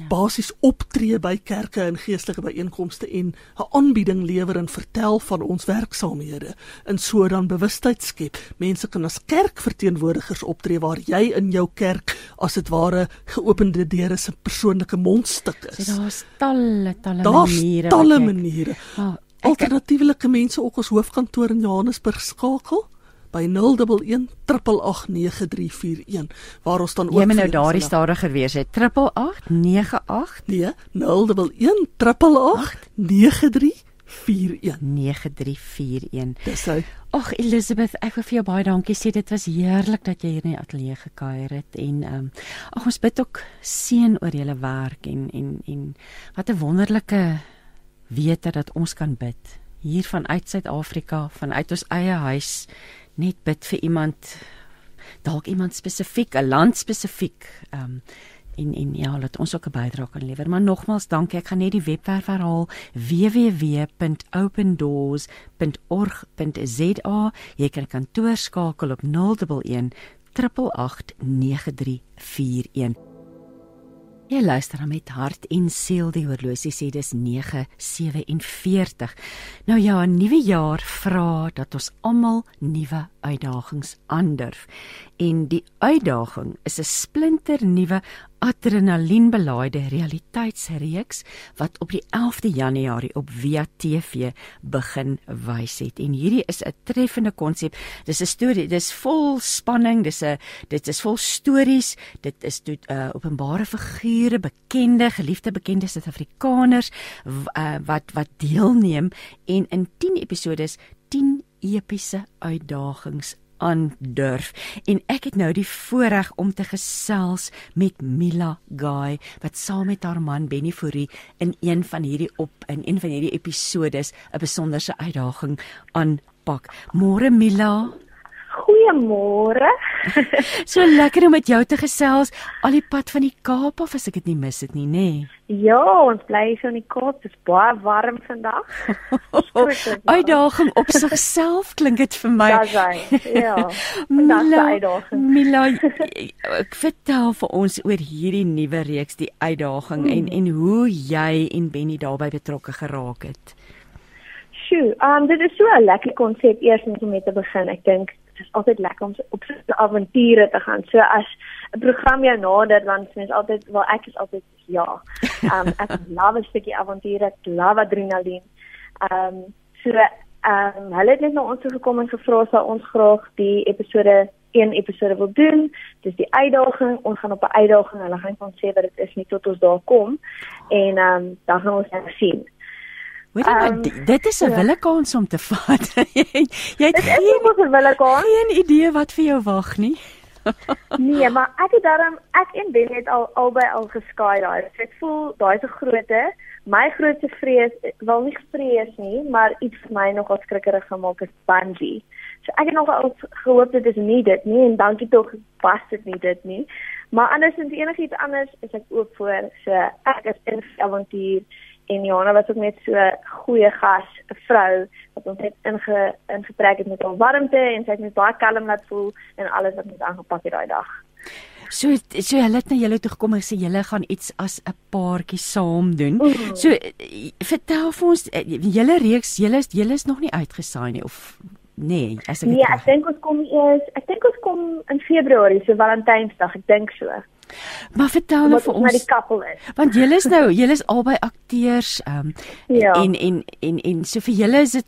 basies optree by kerke en geestelike byeenkomste en 'n aanbieding lewer en vertel van ons werksaamhede en so dan bewustheid skep. Mense kan as kerkverteenwoordigers optree waar jy in jou kerk as dit ware geopende deure se persoonlike mondstuk So is. daar's talle talle Daar's maniere. talle wat jy- maniere. Oh, ek Alternatiefelike mense ook ons hoofkantoor in Johannesburg skakel by 011 889 waar ons dan ook Jy moet nou daardie stadiger weer sê 8898 Nee, 011 889 9341. Dis hy. Ag Elizabeth, ek wil vir jou baie dankie sê. Dit was heerlik dat jy hier in die ateljee gekuier het en ehm um, ag ons bid ook seën oor julle werk en en en wat 'n wonderlike wete dat ons kan bid hier vanuit Suid-Afrika, vanuit ons eie huis net bid vir iemand dalk iemand spesifiek, 'n land spesifiek. Ehm um, en en ja, laat ons ook 'n bydrae kan lewer. Maar nogmaals, dankie. Ek gaan net die webwerf herhaal: www.opendoors.org.za. Jy kan kantoor skakel op 011 888 9341. Jy luister dan met hart en siel die horlosie sê dis 9:47. Nou ja, 'n nuwe jaar vra dat ons almal nuwe uitdagings aandurf. En die uitdaging is 'n splinter nuwe adrenalienbelaaide realiteitsreeks wat op die 11de Januarie op Via TV begin wys het. En hierdie is 'n treffende konsep. Dis 'n storie, dis vol spanning, dis 'n dit is vol stories, dit is toe uh, openbare figure, bekende, geliefde bekende Suid-Afrikaners uh, wat wat deelneem en in 10 episode 10 epiese uitdagings aandurf en ek het nou die voorreg om te gesels met Mila Guy wat saam met haar man Benny Fourie in een van hierdie op in een van hierdie episodes 'n besonderse uitdaging aanpak. Môre Mila. Goeiemôre. so lekker om met jou te gesels al die pad van die Kaap of as ek dit nie mis dit nie, nê? Nee. Ja, ons bly so in die Kaap. Dit is baie warm vandag. uitdaging op sigself klink dit vir my. Ja, ja. Mila, Mila, ek vertel vir ons oor hierdie nuwe reeks, die uitdaging hmm. en en hoe jy en Benny daarbey betrokke geraak het. Sjoe, um dit is so 'n lekker konsep eers om mee te begin. Ek dink dit is altyd lekker om op so 'n avonture te gaan. So as 'n program jou nader dan mens altyd wel ek is altyd ja. Um ek love 'n stukkie avonture, ek love adrenalien. Um so um hulle het net na ons toe gekom en gevra of ons graag die episode een episode wil doen. Dis die uitdaging. Ons gaan op 'n uitdaging. Hulle gaan ons sê wat dit is nie tot ons daar kom. En um dan gaan ons net sien. Weet jy, um, dit is 'n ja. willekans om te vat. jy het geen, geen idee wat vir jou wag nie. nee, maar ek het daarom ek en Ben het al albei al geskaai daai. So ek voel daai se grootte. My grootste vrees, wel nie vrees nie, maar iets vir my nogal skrikkerig gemaak is bungee. So ek het nogal gehoop dit is nie dit nie en dankie tog pas dit nie dit nie. Maar andersins enigiets anders is ek oop vir. So ek is in avontuur en Johanna was ook net so 'n goeie gas, 'n vrou wat ons net inge ingetrek het met haar warmte en sy het net baie kalm laat voel en alles wat ons aangepak het daai dag. So so hulle het na julle toe gekom en sê julle gaan iets as 'n paartjie saam doen. Mm -hmm. So vertel vir ons eh, julle reeks, julle is julle is nog nie uitgesaai nie of nee, as ek Nee, ek dink ons kom eers, ek dink ons kom in Februarie, so Valentynsdag, ek dink so. Maar vertel nou vir ons. Want julle is nou, julle is albei akteurs, um, ja. en en en en so vir julle is dit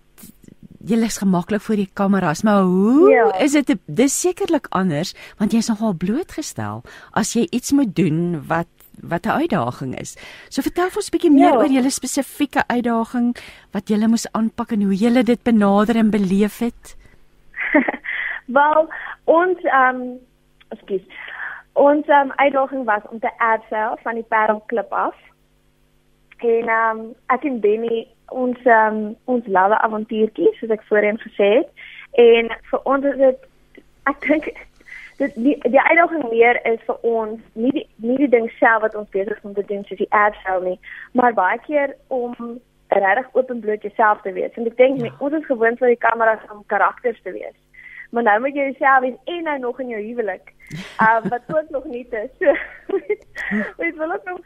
julle is gemaklik voor die kameras, maar hoe ja. is dit dis sekerlik anders want jy's nogal blootgestel as jy iets moet doen wat wat 'n uitdaging is. So vertel ons 'n bietjie meer ja. oor julle spesifieke uitdaging wat julle moes aanpak en hoe julle dit benader en beleef het. Wel, ons ehm um, ekskuus. Ons um, uitdaging was om te abseil van die Parelklip af. En um, ek en Benny ons um, ons lawe avontuurtjie soos ek voorheen gesê het. En vir ons is dit ek dink dit die, die uitdaging meer is vir ons nie die, nie die ding self wat ons besig is om te doen soos die abseil nie, maar baie keer om regtig openbloot jouself te wees. En ek dink ja. ons is gewoond vir die kameras om karakters te wees maar nou moet jy jouself wees en nou nog in jou huwelik. Um wat ook nog nie is. So weet wil ek nog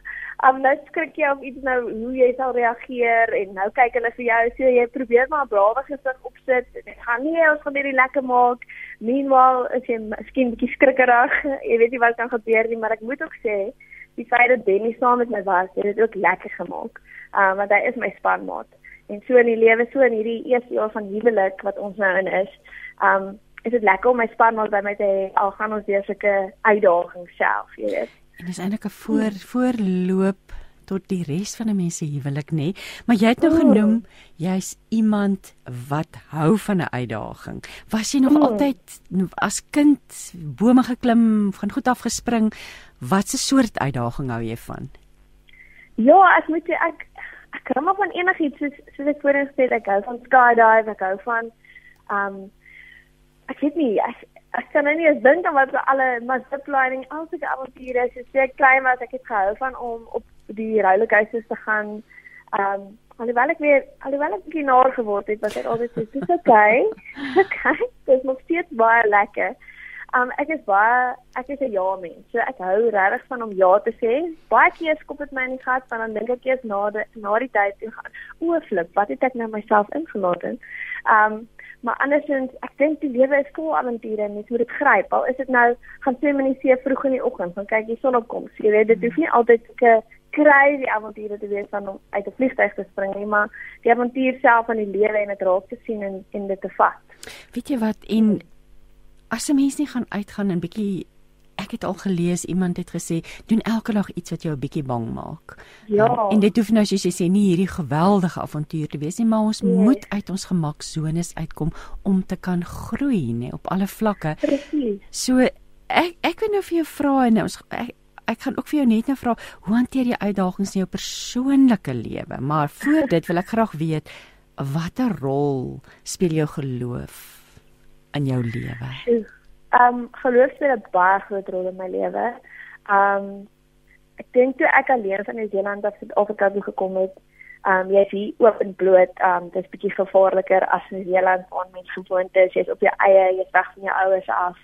um nou skrik jy of iets nou hoe jy sal reageer en nou kyk hulle vir jou so jy probeer maar brawe gesig opsit. Dit gaan nie ons gaan hierdie lekker maak. Meanwhile is jy miskien bietjie skrikkerig. Jy weet nie wat kan gebeur nie, maar ek moet ook sê die feit dat Benny saam met my was, het dit ook lekker gemaak. Um want hy is my spanmaat. En so in die lewe, so in hierdie eerste jaar van huwelik wat ons nou in is, um is dit lekker om my spanmaat by my te hê al gaan ons deur sulke uitdagings self, jy weet. En dis eintlik 'n voor voorloop tot die res van 'n mens se huwelik nê. Maar jy het nou genoem jy's iemand wat hou van 'n uitdaging. Was jy nog mm. altyd as kind bome geklim, van goed af gespring? Wat 'n soort uitdaging hou jy van? Ja, ek moet sê ek ek kan maar van enigiets soos soos ek voorheen gesê het, ek hou van skydive, ek hou van um ek weet nie ek, ek kan nou nie eens dink aan wat alle maar ziplining alsoos avonture is so ek klein was ek het gehou van om op die rollercoasters te gaan um, alhoewel ek weer alhoewel ek bietjie naar geword het was dit altyd so dis okay okay dit is nog steeds baie lekker Um ek is baie ek is 'n ja mens. So ek hou regtig van om ja te sê. Baie keer skop dit my in die gat want dan dink ek eers na die na die tyd en gaan o, flip, wat het ek nou myself ingelaat in? Um maar andersins ek dink die lewe is vol avonture en mens moet dit gryp. Al is dit nou gaan swem in die see vroeg in die oggend, dan kyk jy son opkom. So jy weet dit hoef nie altyd te kry die avonture te wees van om uit 'n vliegtuig te spring nie, maar die avontuur self van die lewe en dit raak te sien en en dit te vat. Weet jy wat en as 'n mens nie gaan uitgaan en bietjie ek het al gelees iemand het gesê doen elke dag iets wat jou 'n bietjie bang maak. Ja. Um, en dit hoef nou soos jy sê nie hierdie geweldige avontuur te wees nie, maar ons nee. moet uit ons gemaksones uitkom om te kan groei, nê, op alle vlakke. Presies. So ek ek wil nou vir jou vra en ons ek, ek gaan ook vir jou net nou vra hoe hanteer jy uitdagings in jou persoonlike lewe? Maar voor dit wil ek graag weet watter rol speel jou geloof in jou lewe? Ehm um, geloof speel 'n baie groot rol in my lewe. Ehm um, ek dink toe ek alleen van Nieu-Seeland af Suid-Afrika toe gekom het, ehm um, jy is hier oop en bloot, ehm um, dit is bietjie gevaarliker as Nieu-Seeland waar mens gewoond is, jy's op jou eie, jy's weg van jou ouers af.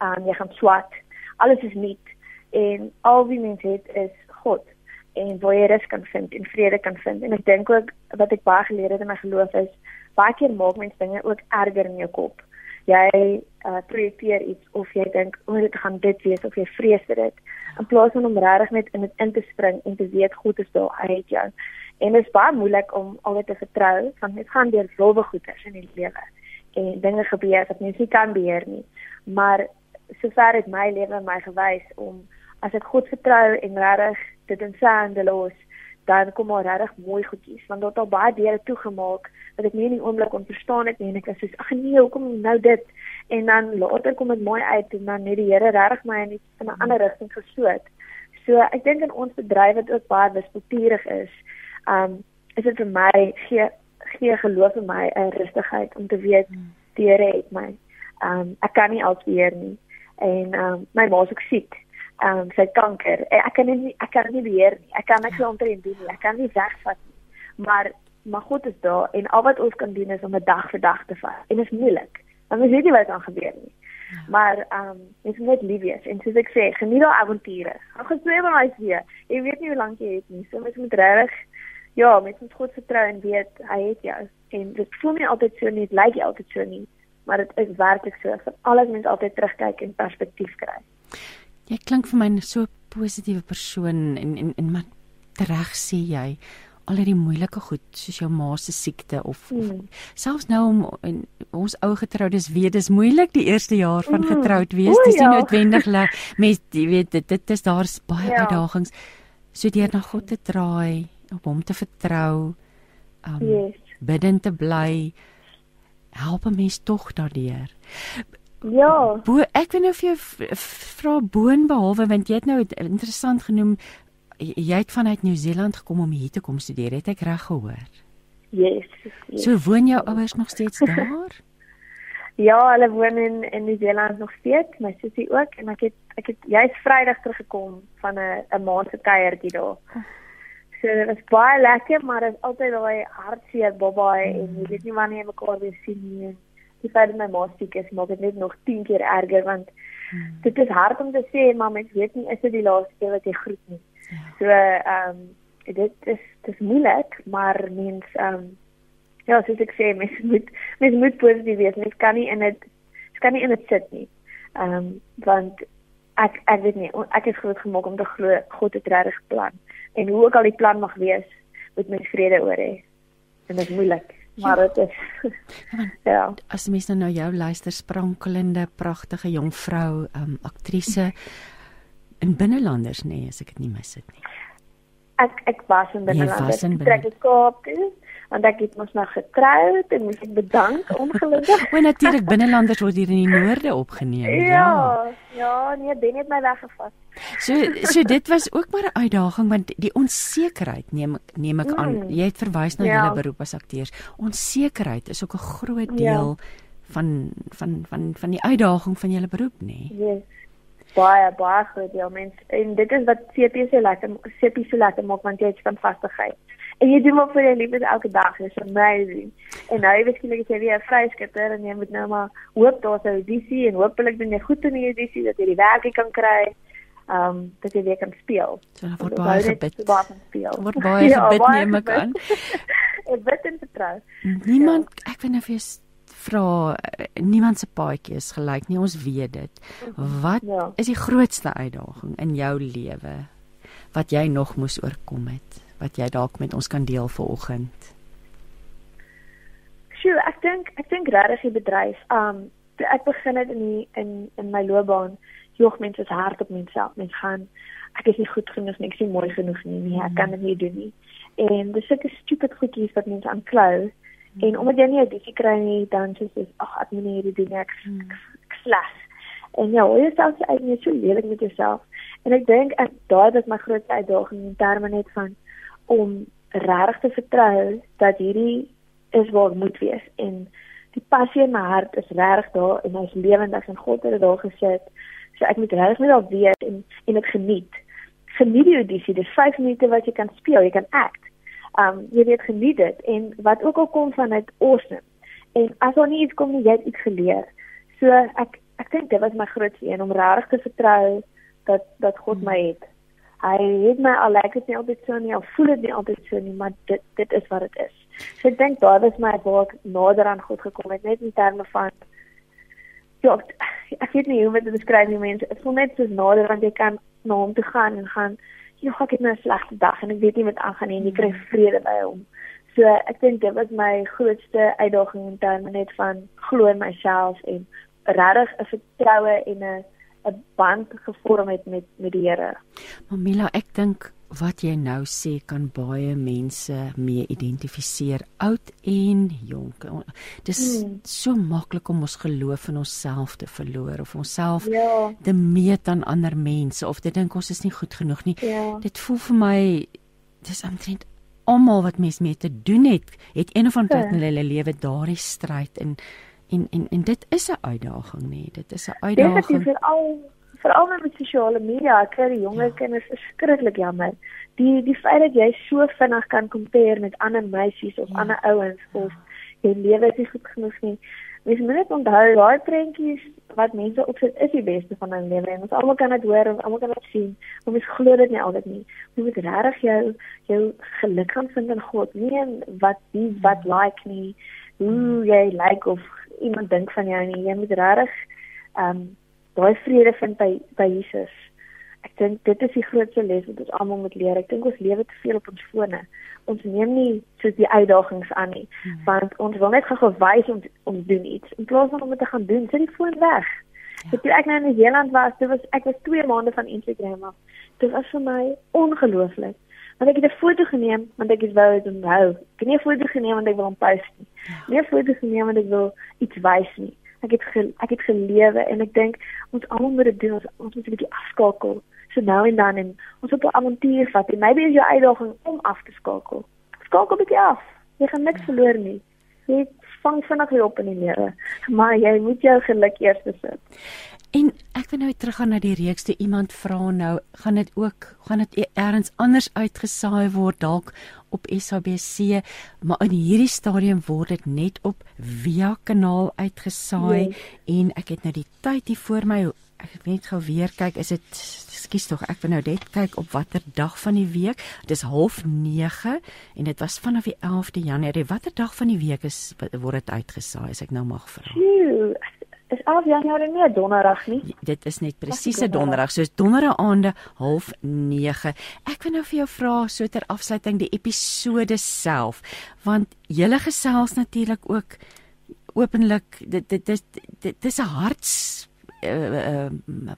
Ehm um, jy gaan swat. Alles is nuut en al wie mens het is God en waar jy rus kan vind en vrede kan vind. En ek dink ook wat ek baie geleer het in my geloof is baie keer maak mens dinge ook erger in jou kop jy uh, projekteer iets of jy dink o, oh, dit gaan dit wees of jy vrees vir dit in plaas van om regtig net in dit in te spring en te weet God is daar, hy het jou. En dit is baie moeilik om altyd te vertrou want dit gaan deur rowwe goeters in die lewe en dinge gebeur wat mens nie kan beheer nie. Maar sover het my lewe my gewys om as ek God vertrou en regtig dit in sy hande los, dan kom maar regtig mooi goedjies want daar het al baie deure toegemaak wat ek nie in die oomblik kon verstaan het nie en ek was soos ag nee hoekom nou dit en dan later kom dit mooi uit en dan net die Here regtig my in 'n ander rigting gesoot. So ek dink in ons bedryf wat ook baie wispelturig is, um is dit vir my gee gee geloof in my 'n rustigheid om te weet die Here het my. Um ek kan nie alsweer nie en um my ma is ook siek ehm um, sy kanker. Eh, ek kan nie ek kan nie beheer nie. Ek kan niks omtrent doen nie. Ek kan nie wegvat nie. Maar maar God is daar en al wat ons kan doen is om 'n dag vir dag te vat. En dit is moeilik. Want ons weet nie wat gaan gebeur nie. Ja. Maar ehm um, dit is net lief wees en soos ek sê, geniet daai avonture. Gaan gesweer met my see. Jy weet nie hoe lank jy het nie. So mens moet regtig ja, met ons God vertrou en weet hy het jou. En dit voel nie altyd so nie, dit lyk altyd so nie, maar dit is werklik so. Vir alles mens altyd terugkyk en perspektief kry. Jy klink vir my so positiewe persoon en en en maar reg sê jy al hierdie moeilike goed soos jou ma se siekte of, mm. of hmm. selfs nou om en, ons ou getroudes weet dis moeilik die eerste jaar van hmm. getroud wees dis nie ja. noodwendig met jy weet dit dit is daar's baie ja. uitdagings so deur na God te draai op hom te vertrou um yes. bidend te bly help 'n mens tog daardeur Ja. Bo, ek wil nou vir jou vra boon behalwe want jy het nou interessant genoem jy het vanuit Nieu-Seeland gekom om hier te kom studeer, het ek reg gehoor? Yes, yes. So woon jou ouers nog steeds daar? ja, hulle woon in in Nieu-Seeland nog steeds, my sussie ook en ek het ek het jy's Vrydag teruggekom van 'n 'n maand se kuiertjie daar. So dit was baie lekker, maar dit is altyd daai hartseer babai mm. en jy weet nie wanneer jy mekaar weer sien nie die feit dat my ma siek is maak dit net nog 10 keer erger want hmm. dit is hard om te sê maar mens weet nie is dit die laaste keer wat jy groet nie. Ja. So ehm um, dit is dit is moeilik maar mens ehm um, ja soos ek sê mens moet mens moet positief wees mens kan nie in dit kan nie in dit sit nie. Ehm um, want ek ek weet nie ek is groot gemaak om te glo God het regtig plan en hoe ook al die plan mag wees moet mens vrede oor hê. En dit is moeilik. Ja. Maar dit is ja. As mens nou na jou luister sprankelende pragtige jong vrou, um aktrise in binnelanders nê, nee, as ek dit nie mis het nie. Ek ek was in binnelanders. Ek trek die Kaap toe want ek het mos nog getroud en moet ek bedank ongelukkig. o, natuurlik binnelanders word hier in die noorde opgeneem. Ja. Ja, ja nee, Ben het my weggevat. So so dit was ook maar 'n uitdaging want die onsekerheid neem neem ek aan. Mm. Jy het verwys na ja. julle beroep as akteurs. Onsekerheid is ook 'n groot ja. deel ja. van van van van die uitdaging van julle beroep nê. Nee. Yes. Baie baie groot deel mens en dit is wat CP so lekker CP so lekker maak want jy het van vastigheid. En jy doen wat vir jou liefde elke dag is amazing. En nou jy skielik jy weer 'n vryskitter en jy moet nou maar hoop daar's 'n audisie en hopelik doen jy goed in die audisie dat jy die werk kan kry. Ehm um, dat jy weer kan speel. So daar word baie gebid. Word baie ja, gebid ja, neem ek aan. Ek bid en vertrou. Niemand ja. ek weet nou vir vra niemand se paadjie is gelyk nie ons weet dit wat ja. is die grootste uitdaging in jou lewe wat jy nog moes oorkom het wat jy dalk met ons kan deel vanoggend Sjoe ek dink ek dink regtig die bedryf um ek begin dit in die, in in my loopbaan jog mense se hart op menself mens gaan ek is nie goed genoeg nie ek is nie mooi genoeg nie nee ek kan dit nie doen nie en dis sulke stupid goedjies wat mense aanklou En omdat jy nie 'n disie kry nie, dan sê jy ag, ek moet nie hierdie doen nie, ek ek sleg. En ja, jy self sê jy is so lelik met jouself. En ek dink ek daai is my grootste uitdaging in terme net van om regtig te vertrou dat hierdie is waar moet wees en die passie in my hart is reg daar en hy's lewendig en God het dit daar gesit. So ek moet regtig net al weet en en dit geniet. Geniet die audisie, dis 5 minute wat jy kan speel, jy kan act um jy weet geniet dit en wat ook al kom van dit awesome. En as daar nie iets kom nie, jy het iets geleer. So ek ek dink dit was my grootste een om regtig te vertrou dat dat God hmm. my het. Hy het my al lyk dit nie altyd so nie, al voel dit nie altyd so nie, maar dit dit is wat dit is. So ek dink daar was my waar ek nader aan God gekom het net in terme van ja, ek weet nie hoe om dit te beskryf nie mense. Dit voel net so nader want jy kan na hom toe gaan en gaan ja, ek het nou 'n slegte dag en ek weet nie wat aangaan nie en ek kry vrede by hom. So ek dink dit was my grootste uitdaging in terme net van glo in myself en regtig 'n vertroue en 'n 'n band gevorm het met met die Here. Mamila, ek dink wat jy nou sê kan baie mense mee identifiseer oud en jonk. Dis hmm. so maklik om ons geloof in onsself te verloor of onsself ja. te meet aan ander mense of te dink ons is nie goed genoeg nie. Ja. Dit voel vir my dis omtrent almal wat mens mee te doen het, het een of ander tyd in hulle lewe daardie stryd en en en en dit is 'n uitdaging nê. Dit is 'n uitdaging. Vir al veral met sosiale media, ek kry die jonger ja. kinders verskriklik jammer. Die die feit dat jy so vinnig kan compare met ander meisies of ja. ander ouens of jy lewe is nie goed genoeg nie. Mens moet net onthou daai prentjies wat mense opsit is die beste van hulle lewe en ons almal kan dit hoor, ons almal kan dit sien. Maar mens glo dit nie altyd nie. Jy moet regtig jou jou geluk gaan vind in God, nie in wat wie wat ja. like nie, hoe jy like of iemand dink van jou nie. Jy moet regtig ehm um, daai vrede vind by by Jesus. Ek dink dit is die grootste les wat ons almal moet leer. Ek dink ons lewe te veel op ons fone. Ons neem nie so die uitdagings aan nie, hmm. want ons wil net gou wys om om doen iets. In plaas van om dit te gaan doen, sit die foon weg. Ja. Toe ek nou in die Zeeland was, dit was ek was 2 maande van Instagram af. Dit was vir my ongelooflik. Want ek het 'n foto geneem want ek wou dit onthou. Ek het nie 'n foto geneem want ek wil hom post nie. Ja. Nie 'n foto geneem want ek wil iets wys nie. Ek het ge, ek het gelewe en ek dink ons almal moet dit doen. Ons ons moet 'n bietjie afskakel so nou en dan en ons op 'n avontuur vat en maybe is jou uitdaging om af te skakel. Skakel 'n bietjie af. Jy gaan niks verloor nie. Jy vang vinnig weer op in die lewe. Maar jy moet jou geluk eers besit En ek wil nou terug gaan na die reeks toe iemand vra nou, gaan dit ook gaan dit eers anders uitgesaai word dalk op SABC, maar in hierdie stadium word dit net op Via kanaal uitgesaai yes. en ek het nou die tyd hier voor my ek het net gou weer kyk, is dit skus tog, ek wil nou net kyk op watter dag van die week. Dis 09:30 en dit was vanaf die 11de Januarie. Watter dag van die week is word dit uitgesaai as ek nou mag vra? Is 11 Januarie nie donderdag nie. Dit is net presiese donderdag, soos donderdag aande 09:30. Ek wil nou vir jou vra so ter afsluiting die episode self, want julle gesels natuurlik ook openlik dit dit is dit is 'n harts uh, uh,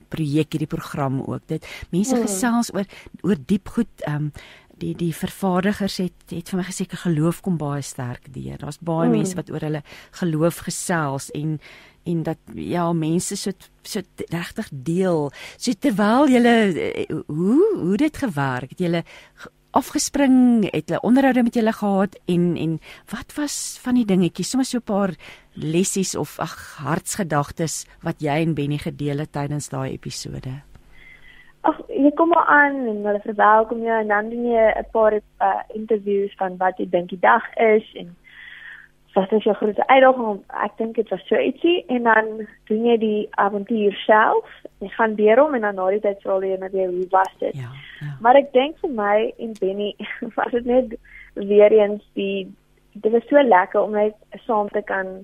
projek hierdie program ook. Dit mense hmm. gesels oor oor diep goed um die die vervaardigers het het vir my gesê geloof kom baie sterk deur. Daar's baie mm. mense wat oor hulle geloof gesels en en dat ja mense so so regtig deel. So terwyl jy hoe hoe dit gewerk het, jy afgespring, het hulle onderhoude met julle gehad en en wat was van die dingetjies, sommer so 'n paar lessies of ag hartsgedagtes wat jy en Benny gedeel het tydens daai episode? Ag, jy kom maar aan en hulle verwelkom jou en dan doen jy 'n paar uh, interviews van wat jy dink die dag is en wat is jou grootste uitdaging? Ek dink dit was so ietsie en dan doen jy die avontuur self. Jy gaan deur hom en dan na die tyd vra jy net hoe was dit? Ja, ja. Maar ek dink vir my en Benny was dit net weer eens die dit was so lekker om net saam te kan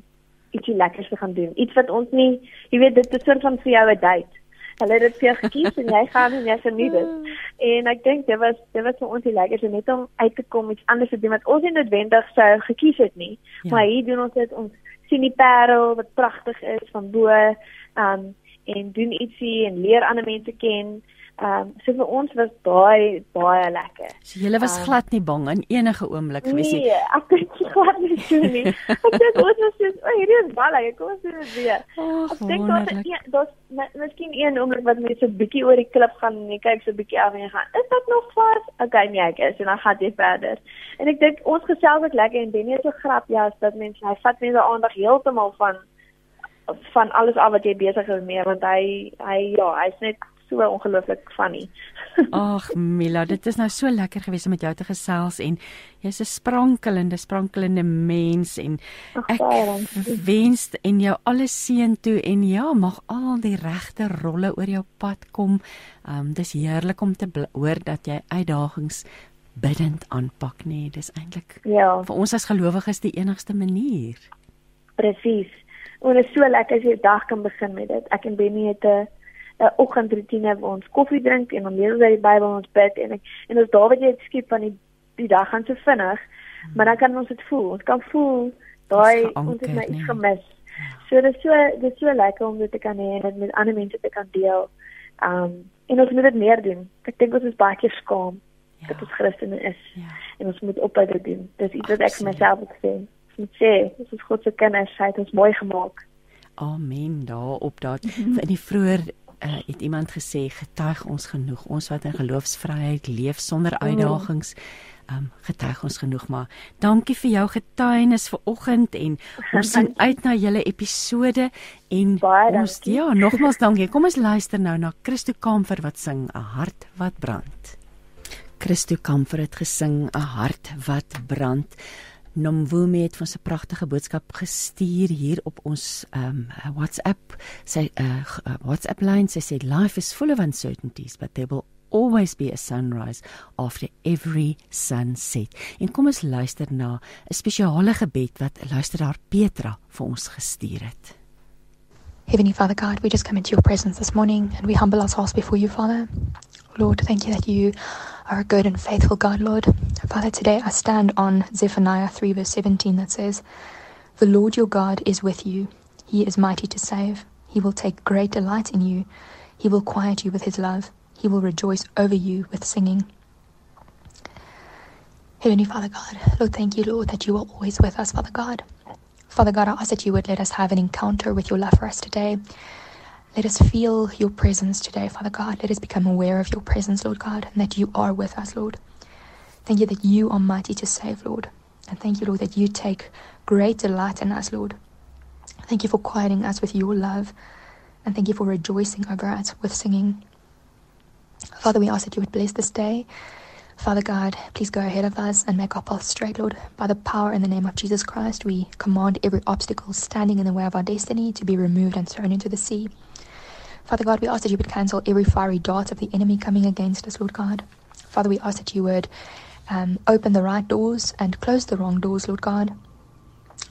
ietsie lekkers te gaan doen. Iets wat ons nie, jy weet dit is soort van vir jou 'n date hulle het dit vir jou gekies en jy gaan en jy geniet dit. En ek dink dit was dit was vir ons die lekkerste net om uit te kom iets anders te doen wat ons nie noodwendig sou gekies het nie. Ja. Maar hier doen ons dit ons sien die parel wat pragtig is van bo, um en doen ietsie en leer ander mense ken. Ehm um, so vir ons was daai baie lekker. So julle was um, glad nie bang in enige oomblik gewees nie. Nee, ek dink glad nie so nie. ek dink ons was so, oh, hierdie is baie lekker. Kom ons doen dit weer. Ek dink dat dit daar's miskien een oomblik wat mense so 'n bietjie oor die klip gaan en jy kyk so 'n bietjie af en jy gaan, is dit nog vas? Okay, nee, ek is en dan gaan jy verder. En ek dink ons gesels ook lekker en Denny is so grap ja, dat mense hy vat mense aandag heeltemal van van alles af wat jy besig is mee want hy hy ja, hy's net so ongelooflik funny. Ag Mila, dit is nou so lekker gewees om met jou te gesels en jy's 'n sprankelende sprankelende mens en ek wens en jou alles seën toe en ja, mag al die regte rolle oor jou pad kom. Um dis heerlik om te hoor dat jy uitdagings bidend aanpak nee, dis eintlik ja. vir ons as gelowiges die enigste manier. Presies. En dit is so lekker as jy dag kan begin met dit. Ek en Benny het 'n 'n oggendroetine waar ons koffie drink en dan lees ons uit die Bybel ons bid en ek, en ons daar wat jy het skiep van die die dag gaan so vinnig, maar dan kan ons dit voel. Ons kan voel daai ons het my iets gemis. Ja. So dit is so dit is so lekker om dit te kan hê en dit met ander mense te kan deel. Um en ons moet dit meer doen. Ek dink ons is baie keer skaam ja. dat ons Christene is. Ja. En ons moet ophou dit doen. Dis iets wat ek vir myself ook sê. Ek moet sê, ons is God se kinders, hy het ons mooi gemaak. Amen daarop dat in die vroeër uh, het iemand gesê getuig ons genoeg. Ons wat in geloofsvryheid leef sonder uitdagings um, getuig ons genoeg maar dankie vir jou getuienis vanoggend en ons sien uit na julle episode en Baie ons dankie. ja nogmaals dankie. Kom ons luister nou na Christo Kamfer wat sing 'n hart wat brand. Christo Kamfer het gesing 'n hart wat brand Nomvume het ons 'n pragtige boodskap gestuur hier op ons um WhatsApp. Sy uh, WhatsApp lyn sy sê life is full of uncertainties but there will always be a sunrise after every sunset. En kom ons luister na 'n spesiale gebed wat luisteraar Petra vir ons gestuur het. Heavenly Father God, we just come into your presence this morning and we humble ourselves before you, Father. Lord, thank you that you a good and faithful God, Lord. Father, today I stand on Zephaniah 3, verse 17, that says, The Lord your God is with you. He is mighty to save. He will take great delight in you. He will quiet you with his love. He will rejoice over you with singing. Heavenly Father God, Lord, thank you, Lord, that you are always with us, Father God. Father God, I ask that you would let us have an encounter with your love for us today. Let us feel your presence today, Father God. Let us become aware of your presence, Lord God, and that you are with us, Lord. Thank you that you are mighty to save, Lord. And thank you, Lord, that you take great delight in us, Lord. Thank you for quieting us with your love. And thank you for rejoicing over us with singing. Father, we ask that you would bless this day. Father God, please go ahead of us and make our path straight, Lord. By the power in the name of Jesus Christ, we command every obstacle standing in the way of our destiny to be removed and thrown into the sea. Father God, we ask that you would cancel every fiery dart of the enemy coming against us, Lord God. Father, we ask that you would um, open the right doors and close the wrong doors, Lord God.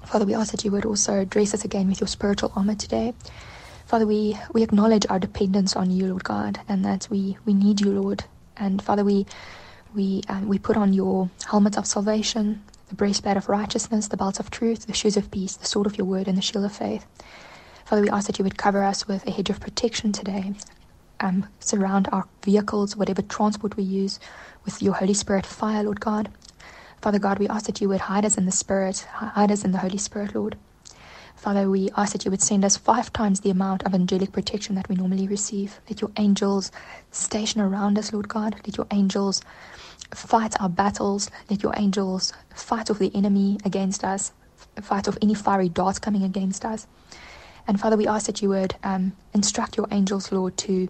Father, we ask that you would also dress us again with your spiritual armor today. Father, we, we acknowledge our dependence on you, Lord God, and that we, we need you, Lord. And Father, we we um, we put on your helmet of salvation, the breastplate of righteousness, the belt of truth, the shoes of peace, the sword of your word, and the shield of faith. Father, we ask that you would cover us with a hedge of protection today. Um, surround our vehicles, whatever transport we use, with your Holy Spirit fire, Lord God. Father God, we ask that you would hide us in the Spirit, hide us in the Holy Spirit, Lord. Father, we ask that you would send us five times the amount of angelic protection that we normally receive. Let your angels station around us, Lord God. Let your angels fight our battles. Let your angels fight off the enemy against us, fight off any fiery darts coming against us. And Father, we ask that you would um, instruct your angels, Lord, to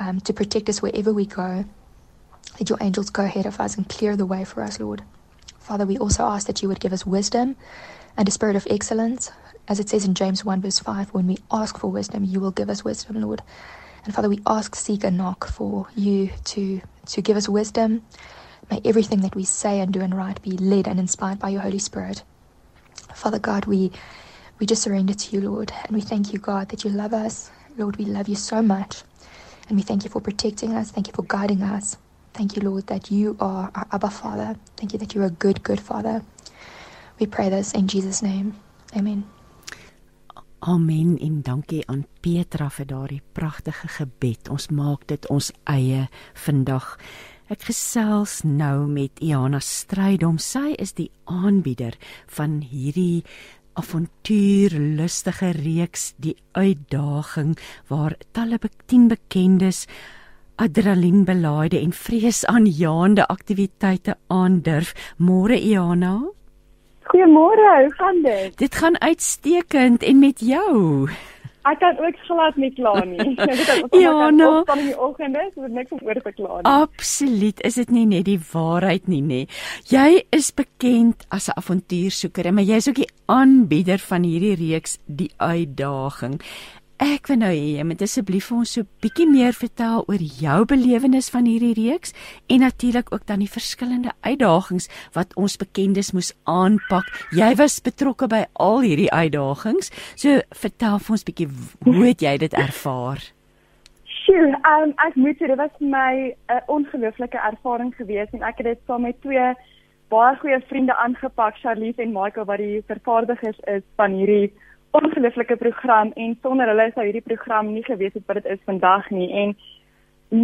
um, to protect us wherever we go. Let your angels go ahead of us and clear the way for us, Lord. Father, we also ask that you would give us wisdom and a spirit of excellence. As it says in James 1, verse 5, when we ask for wisdom, you will give us wisdom, Lord. And Father, we ask, seek, and knock for you to, to give us wisdom. May everything that we say and do and write be led and inspired by your Holy Spirit. Father God, we, we just surrender to you, Lord. And we thank you, God, that you love us. Lord, we love you so much. And we thank you for protecting us. Thank you for guiding us. Thank you, Lord, that you are our Abba Father. Thank you that you're a good, good Father. We pray this in Jesus' name. Amen. Amen en dankie aan Petra vir daardie pragtige gebed. Ons maak dit ons eie vandag. Ek gesels nou met Iana Strydom. Sy is die aanbieder van hierdie avontuurlustige reeks Die Uitdaging waar talle 10 bekendes adrenalinbelaaide en vreesaanjaende aktiwiteite aandurf. Môre Iana. Goeiemôre, hoe gaan dit? Dit gaan uitstekend en met jou? Ek kan ook glad nie kla nie. ja, nou. Van die oggende, so niks om oor te kla nie. Absoluut, is dit nie net die waarheid nie, nê? Jy is bekend as 'n avontuursoeker, maar jy is ook die aanbieder van hierdie reeks Die Uitdaging. Ek wil nou hê jy moet asseblief vir ons so bietjie meer vertel oor jou belewenis van hierdie reeks en natuurlik ook dan die verskillende uitdagings wat ons bekendes moes aanpak. Jy was betrokke by al hierdie uitdagings. So vertel vir ons bietjie hoe het jy dit ervaar? Sjoe, um, ek moet sê dit was my 'n uh, ongelooflike ervaring gewees en ek het dit saam met twee baie goeie vriende aangepak, Charlize en Michael wat die vervaardigers is van hierdie ongelooflike program en sonder hulle sou hierdie program nie gewees het wat dit is vandag nie. En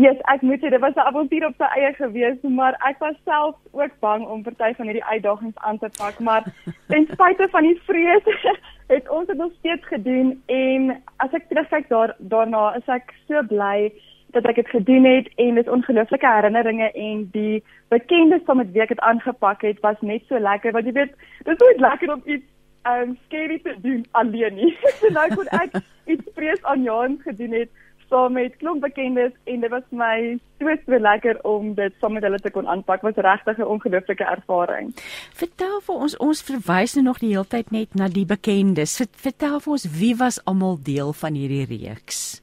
yes, ek moet sê dit was 'n avontuur op sy eie gewees maar ek was self ook bang om party van hierdie uitdagings aan te pak maar ten spyte van die vrees het ons dit nog steeds gedoen. En as ek terugkyk daar daarna is ek so bly dat ek dit gedoen het en dit ongelooflike herinneringe en die bekendes van met wie ek dit aangepak het was net so lekker. Want jy weet dit is nooit lekker om iets um scary te doen alleen nie. so nou kon ek iets vrees aan Jan gedoen het saam met klomp bekendes en dit was my so so lekker om dit saam met hulle te kon aanpak. Was regtig 'n ongelooflike ervaring. Vertel vir ons ons verwys nou nog die hele tyd net na die bekendes. Vertel vir ons wie was almal deel van hierdie reeks?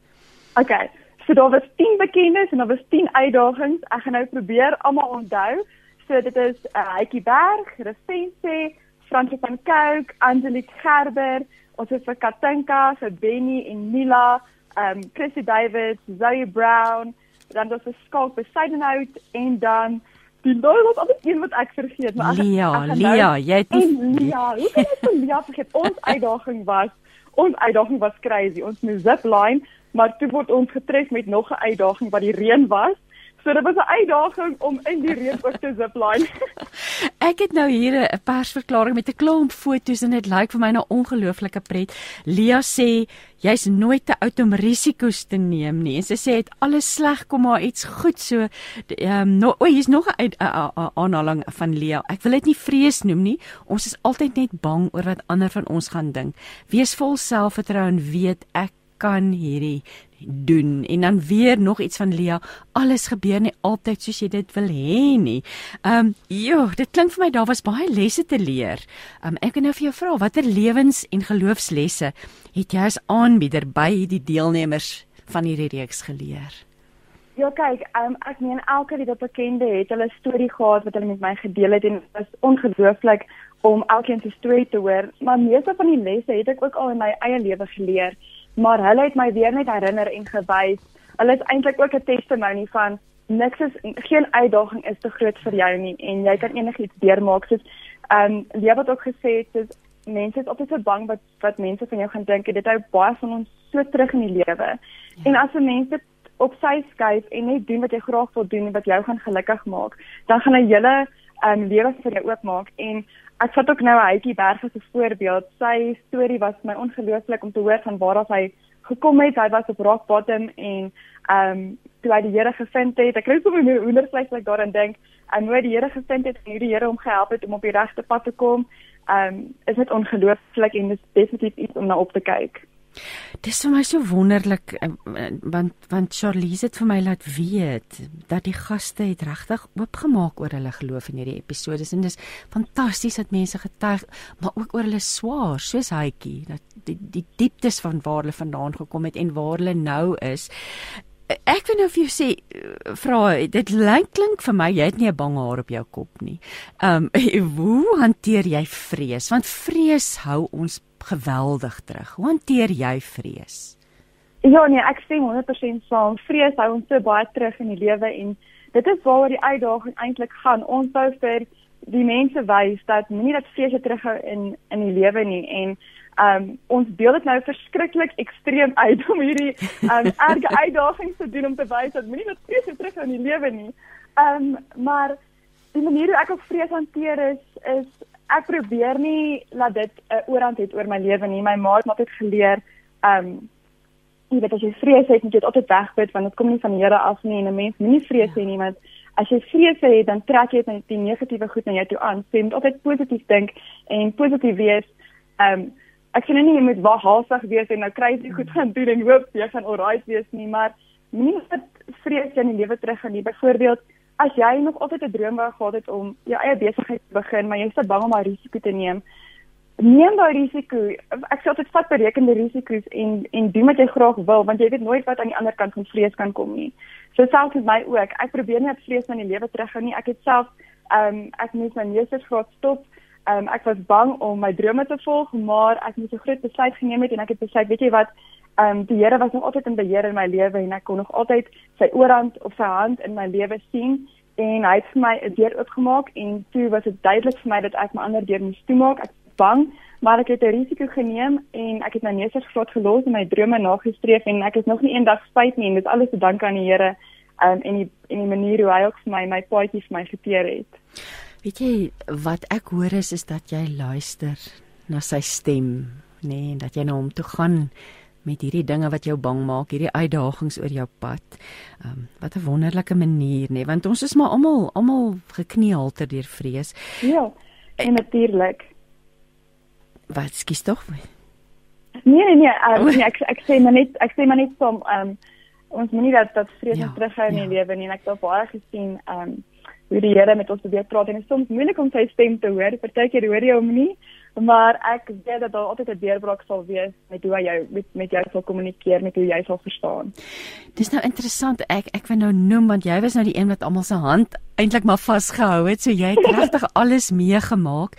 Okay. So daar was 10 bekendes en daar was 10 uitdagings. Ek gaan nou probeer almal onthou. So dit is 'n uh, eh, Hietjie Berg, Resense, Fransie van Cooke, Angelique Gerber, ons het vir Katinka, vir Benny en Mila, um Chrissy David, Zoe Brown, dan was 'n skalk by Sidenhout en dan die nou wat op een wat ek vergeet, maar Lia, ek, ek Lia, jy het Lia, hoe kan ek vir Lia vergeet? Ons uitdaging was ons uitdaging was crazy. Ons moes zipline, maar toe word ons getref met nog 'n uitdaging wat die reën was. So dit was 'n uitdaging om in die reën ook te zipline. Ek het nou hier 'n persverklaring met 'n klomp foto's en dit lyk vir my nou ongelooflike pret. Lia sê jy's nooit te oud om risiko's te neem nie. En sy sê dit alles sleg kom maar iets goed. So ehm um, no, o, hier's nog 'n aanhaling van Lia. Ek wil dit nie vrees noem nie. Ons is altyd net bang oor wat ander van ons gaan dink. Wees vol selfvertroue en weet ek kan hierdie doen en dan weer nog iets van Lia alles gebeur nie altyd soos jy dit wil hê nie. Ehm um, ja, dit klink vir my daar was baie lesse te leer. Ehm um, ek wil nou vir jou vra watter lewens en geloofslesse het jy as aanbieder by die deelnemers van hierdie reeks geleer? Ja kyk, um, ek meen elke wat bekende het hulle storie gehad wat hulle met my gedeel het en dit was ongelooflik om elkeen se storie te hoor, maar meeste van die lesse het ek ook al in my eie lewe geleer maar hulle het my weer net herinner en gewys. Hulle is eintlik ook 'n testimonie van niks is geen uitdaging is te groot vir jou nie en jy kan enigiets deurmaak. Soos ehm um, jy het ook gesê dis mense is altyd so bang wat wat mense van jou gaan dink. Dit hou baie van ons so terug in die lewe. Ja. En as 'n mens dit op sy skuif en net doen wat jy graag wil doen en wat jou gaan gelukkig maak, dan gaan julle ehm um, lewe vir jou oopmaak en ek vat ook nou Hytjie Berg as 'n voorbeeld. Sy storie was my ongelooflik om te hoor van waar af hy gekom het. Hy was op rock bottom en um, toe hy die Here gevind het. Ek kry sommer nou hoendervleis as ek daaraan dink. En hoe hy die Here gevind het en hoe die Here hom gehelp het om op die regte pad te kom. Um, is dit ongelooflik en dit is definitief iets om na op te kyk. Dis vir my so wonderlik eh, want want Charlize het vir my laat weet dat die gaste het regtig oopgemaak oor hulle geloof in hierdie episode en dis fantasties dat mense getuig maar ook oor hulle swaar soos Hytjie dat die die dieptes van waar hulle vandaan gekom het en waar hulle nou is Ek wil nou vir jou sê vra dit lyk klink vir my jy het nie 'n bang haar op jou kop nie. Ehm um, hoe hanteer jy vrees? Want vrees hou ons geweldig terug. Hoe hanteer jy vrees? Ja nee, ek stem 100% saam. Vrees hou ons so baie terug in die lewe en dit is waaroor die uitdaging eintlik gaan. Ons wou vir die mense wys dat moenie dat vrees jou terughou in in die lewe nie en um ons deel dit nou verskriklik ekstreem uit om hierdie um erge uitdagings te doen om te wys dat moenie dat vrees jou terughou in die lewe nie. Um maar die manier hoe ek op vrees hanteer is is ek probeer nie laat dit 'n uh, oorhand het oor my lewe nie. My ma het my altyd geleer um jy weet as jy vrees het, moet jy dit altyd wegbid want dit kom nie van die Here af nie en 'n mens moenie vrees hê nie want as jy vrees het, dan trek jy net die negatiewe goed na jou toe aan. Jy moet altyd positief dink en positief wees. Um ek sê nie jy moet waghalsig wees en nou crazy goed gaan doen en hoop jy gaan alright wees nie, maar moenie net vrees jy in die lewe terug gaan nie. Byvoorbeeld as jy nog altyd 'n droom wou gehad het om jou eie besigheid te begin, maar jy is te bang om daai risiko te neem, neem daai risiko. Ek sê altyd vat berekende risiko's en en doen wat jy graag wil, want jy weet nooit wat aan die ander kant van vrees kan kom nie. So selfs met my ook. Ek probeer net vrees in die lewe terughou nie. Ek het self ehm um, ek moes my meestersgraad stop. Ehm um, ek was bang om my drome te volg, maar ek moes 'n groot besluit geneem het en ek het besluit, weet jy wat, um, die Here was nog altyd in beheer in my lewe en ek kon nog altyd sy oorhand of sy hand in my lewe sien en hy het vir my 'n deur oopgemaak en toe was dit duidelik vir my dat ek my ander deur moes toemaak. Ek was bang, maar ek het 'n risiko geneem en ek het my meestersgraad gelos en my drome nagestreef en ek is nog nie eendag spyt nie en dit alles te danke aan die Here um, en die en die manier hoe hy ook vir my my paadjie vir my geteer het. Weet jy wat ek hoor is is dat jy luister na sy stem, nê, nee, dat jy na hom toe gaan met hierdie dinge wat jou bang maak, hierdie uitdagings oor jou pad. Ehm um, wat 'n wonderlike manier, nê, nee, want ons is maar almal almal gekneelter deur vrees. Ja, en natuurlik. Wat skiet tog? Nee nee nee, um, nee ek ek sê maar net ek sê maar net som ehm um, ons moenie dat dat vrees ja, terughou in ja. die lewe nie. Ek het al baie gesien ehm um, hoe die Here met ons probeer praat en dit is soms moeilik om sy stem te hoor. Partykeer hoor jy hom nie maar ek weet dat daar altyd 'n deurbraak sal wees met hoe jy met met jou sal kommunikeer met hoe jy sal verstaan. Dis nou interessant ek ek wil nou noem want jy was nou die een wat almal se hand eintlik maar vasgehou het so jy het regtig alles meegemaak.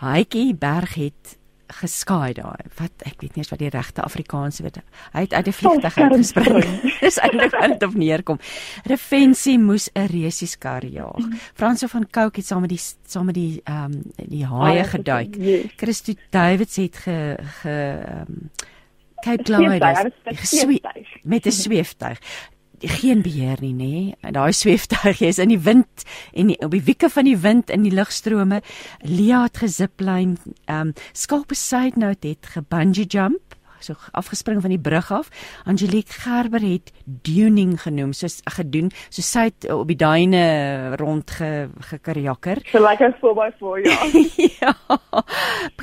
Haitjie Berg het geskaai daai. Wat ek weet nie eens wat die regte Afrikaanse woord. Hy het uit die vliegtuig gespring. Dis eintlik wat dit op neerkom. Refensie moes 'n resies kar jaag. Mm. Franso van Cooke het saam met die saam met die ehm um, die haie geduik. Christo Davids het ge ge ehm um, Cape Glide met 'n sweeftuig geen beheer nie nê. Daai sweeftuig is in die wind en die, op die wieke van die wind in die lugstrome. Lia het gezipline. Ehm um, Skalpe side note het gebungee jump so afgespring van die brug af. Angelique Gerber het duning genoem, soos gedoen, so sy het op die duine rond ge gekarjakker. So like a 4x4 ja. ja.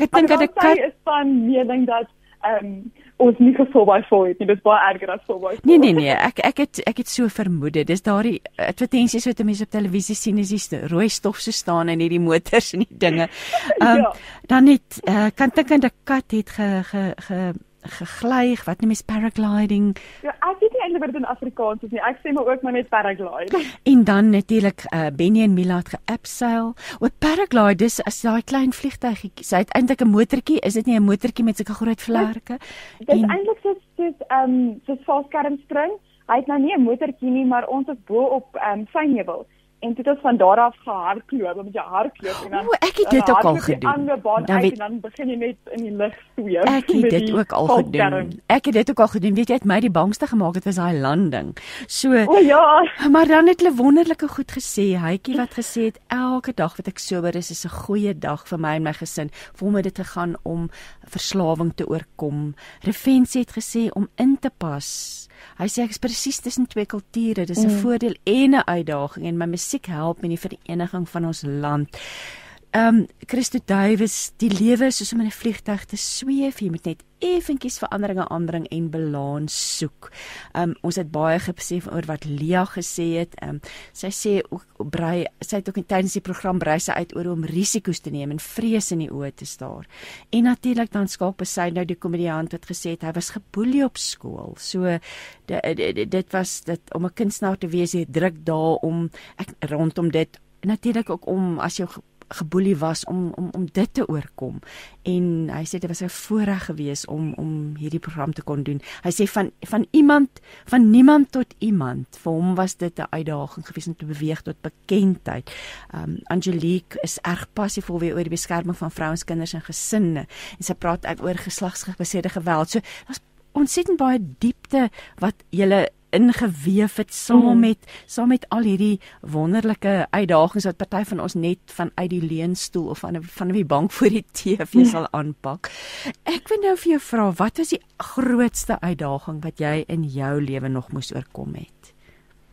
Ek dink dat ek is van mening dat ehm um, ons nie gevoel by voor het nie. Dit is baie erger as voor by. Nee nee nee, ek ek het ek het so vermoed. Dis daardie advertensies wat mense op televisie sien is die rooi stof so staan in hierdie motors en die dinge. Ehm um, ja. dan net uh, kan dink aan 'n kat het ge ge ge gegly, wat noem jy paragliding? Ja, ek weet nie eintlik wat dit in Afrikaans is nie. Ek sê maar ook maar net paraglide. En dan natuurlik uh, Benny en Mila het geabseil. O, paraglide dis as daai klein vliegtuigie. Sy het eintlik 'n motortjie. Is dit nie 'n motortjie met sulke groot vlerke? Dit is eintlik so soos ehm um, soos valskerm spring. Hy het nou nie 'n motortjie nie, maar ons is bo op ehm um, Fynheuwel en dit het van daar af gehardloop met jou hardloop en dan O, ek het dit ook al gedoen. Dan, dan, weet- en dan begin jy net in die lug sweef. Ek het dit ook al gedoen. Ek het dit ook al gedoen. Weet jy, het my die bangste gemaak het was daai landing. So O ja. Maar dan het hulle wonderlike goed gesê. Hytjie wat gesê het elke dag wat ek sober is is 'n goeie dag vir my en my gesin. Vir hom het dit gegaan om verslawing te oorkom. Refensie het gesê om in te pas. Hy sê ek is presies tussen twee kulture. Dis 'n mm. voordeel en 'n uitdaging en my musiek help met die vereniging van ons land. Ehm um, Christo Duwys, die lewe is soos om in 'n vliegtyg te sweef. Jy moet net effentjies veranderinge aanbring en balans soek. Ehm um, ons het baie gesê oor wat Lia gesê het. Ehm um, sy sê ook brei sy het ook in tydens die program brei sy uit oor om risiko's te neem en vrees in die oë te staar. En natuurlik dan Skalk Besy nou die komediant wat gesê het hy was geboelie op skool. So dit was dit om 'n kunstenaar te wees, jy druk daar om ek rondom dit natuurlik ook om as jy geboelie was om om om dit te oorkom. En hy sê dit was 'n voorreg geweest om om hierdie program te kon doen. Hy sê van van iemand van niemand tot iemand. Vir hom was dit 'n uitdaging geweest om te beweeg tot bekendheid. Um Angelique is erg passievol weer oor die beskerming van vrouens, kinders en gesinne. En sy praat ook oor geslagsgebaseerde geweld. So daar's ontsettend baie diepte wat julle ingeweef het saam Mhm. met saam met al hierdie wonderlike uitdagings wat party van ons net vanuit die leunstoel of van van die bank voor die TV sal aanpak. Ek wil nou vir jou vra, wat was die grootste uitdaging wat jy in jou lewe nog moes oorkom het?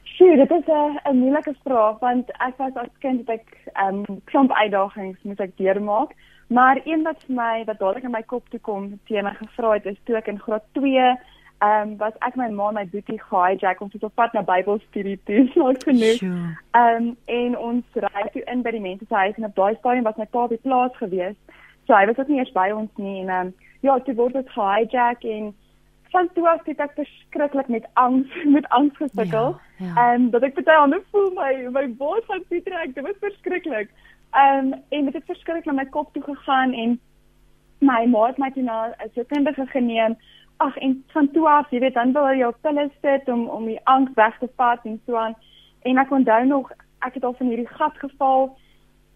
Sjoe, dit is 'n 'n moeilike vraag want ek was as kind het ek ehm um, klomp uitdagings moet ek deurmaak, maar een wat vir my wat dadelik in my kop toe kom, teen my gevra het is toe ek in graad 2 ehm um, was ek my ma en my boetie gehijack ons het op pad na Bybelstudie toe, snaaks genoeg. Sjoe. Ehm um, en ons ry toe in by die mense se huis en op daai stadium was my pa die plaas gewees. So hy was ook nie eers by ons nie en ehm um, ja, toe word dit gehijack en van toe af het ek verskriklik met angs met angs gesukkel. Ja, ja. Ehm um, dat ek baie ander voel my my bors gaan toe trek. Dit was verskriklik. Ehm um, en dit het verskriklik na my kop toe gegaan en my ma het my toe na 'n sielkundige geneem. Ag en van toe af, jy weet, dan wil jy op pille sit om om die angs weg te vat en so aan. En ek onthou nog, ek het al van hierdie gat geval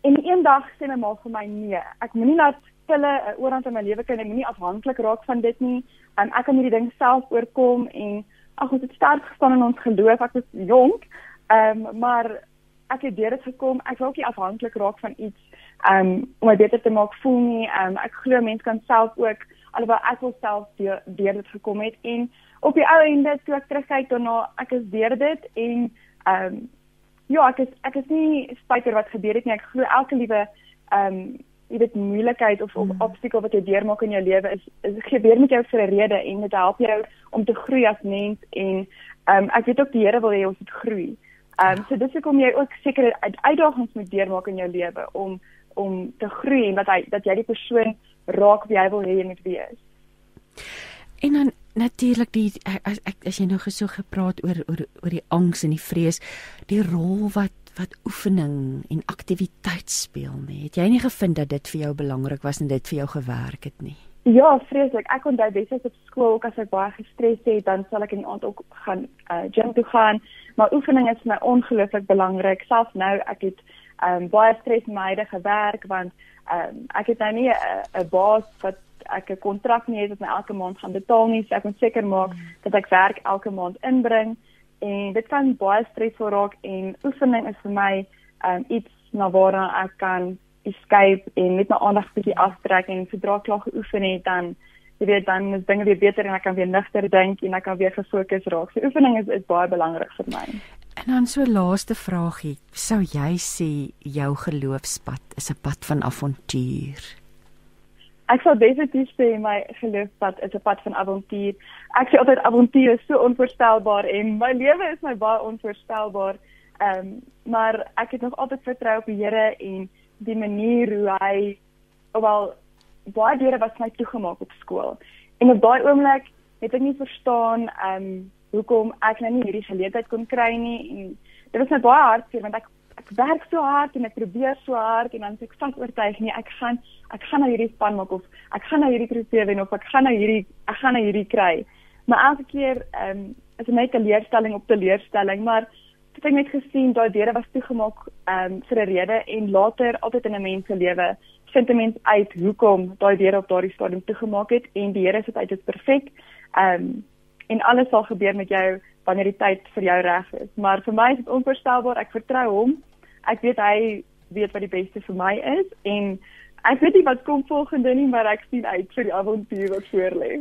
en eendag sê my ma vir my nee, ek moenie laat pille 'n oorhand in my lewe kry, ek moenie afhanklik raak van dit nie. Um, ek kan hierdie ding self oorkom en ag ons het sterk gestaan in ons geloof. Ek was jonk. Ehm um, maar ek het deur dit gekom. Ek wil ook nie afhanklik raak van iets um om my beter te maak voel nie. Um ek glo mense kan self ook alhoewel ek wel self deur, deur dit gekom het en op die ou einde toe ek terugkyk daarna, ek is deur dit en um ja, ek is ek is nie spyt oor wat gebeur het nie. Ek glo elke liewe um jy weet moeilikheid of of obstakel wat jy deurmaak in jou lewe is, is gebeur met jou vir 'n rede en dit help jou om te groei as mens en um ek weet ook die Here wil hê ons moet groei. Um so dis hoekom jy ook sekere uit, uitdagings moet deurmaak in jou lewe om om te groei en dat hy dat jy die persoon raak wie hy wil hê jy moet wees. En dan natuurlik die as ek as jy nou geso gepraat oor oor oor die angs en die vrees, die rol wat wat oefening en aktiwiteit speel, nê. Het jy nie gevind dat dit vir jou belangrik was en dit vir jou gewerk het nie? Ja, vreeslik. Ek onthou destyds op skool ook as ek baie gestres het, dan sal ek in die aand ook gaan uh gym toe gaan, maar oefening is vir my ongelooflik belangrik. Selfs nou ek het um baie stres in my huidige werk want um ek het nou nie 'n baas wat ek 'n kontrak nie het wat my elke maand gaan betaal nie, so ek moet seker maak dat ek werk elke maand inbring en dit kan baie stresvol raak en oefening is vir my um iets na waarna ek kan escape en net my aandag bietjie aftrek en sodra ek klaar geoefen het dan jy weet dan is dinge weer beter en ek kan weer nigter dink en ek kan weer gefokus raak. So oefening is is baie belangrik vir my. En dan so laaste vraagie, sou jy sê jou geloofspad is 'n pad van avontuur? Ek sal definitief sê my geloofspad is 'n pad van avontuur. Ek sê altyd avontuur is so onvoorstelbaar en my lewe is my baie onvoorstelbaar. Ehm um, maar ek het nog altyd vertrou op die Here en die manier hoe hy wel baie deure was my toegemaak op skool. En op daai oomblik het ek nie verstaan ehm um, hoekom ek nou nie hierdie geleentheid kon kry nie en dit was my baie hartseer want ek ek werk so hard en ek probeer so hard en dan is ek vas oortuig nee ek gaan ek gaan nou hierdie span maak of ek gaan nou hierdie trofee wen of ek gaan nou hierdie ek gaan nou hierdie kry. Maar elke keer ehm um, is dit net 'n leerstelling op teleurstelling, maar het ek net gesien daai deure was toegemaak um, vir 'n rede en later altyd in 'n mens se lewe vind 'n mens uit hoekom daai deure op daardie stadium toegemaak het en die Here sê dit is perfek. Ehm um, en alles sal gebeur met jou wanneer die tyd vir jou reg is. Maar vir my is dit onvoorstelbaar. Ek vertrou hom. Ek weet hy weet wat die beste vir my is en ek weet nie wat kom volgende nie, maar ek sien uit vir die avontuur wat voorlê.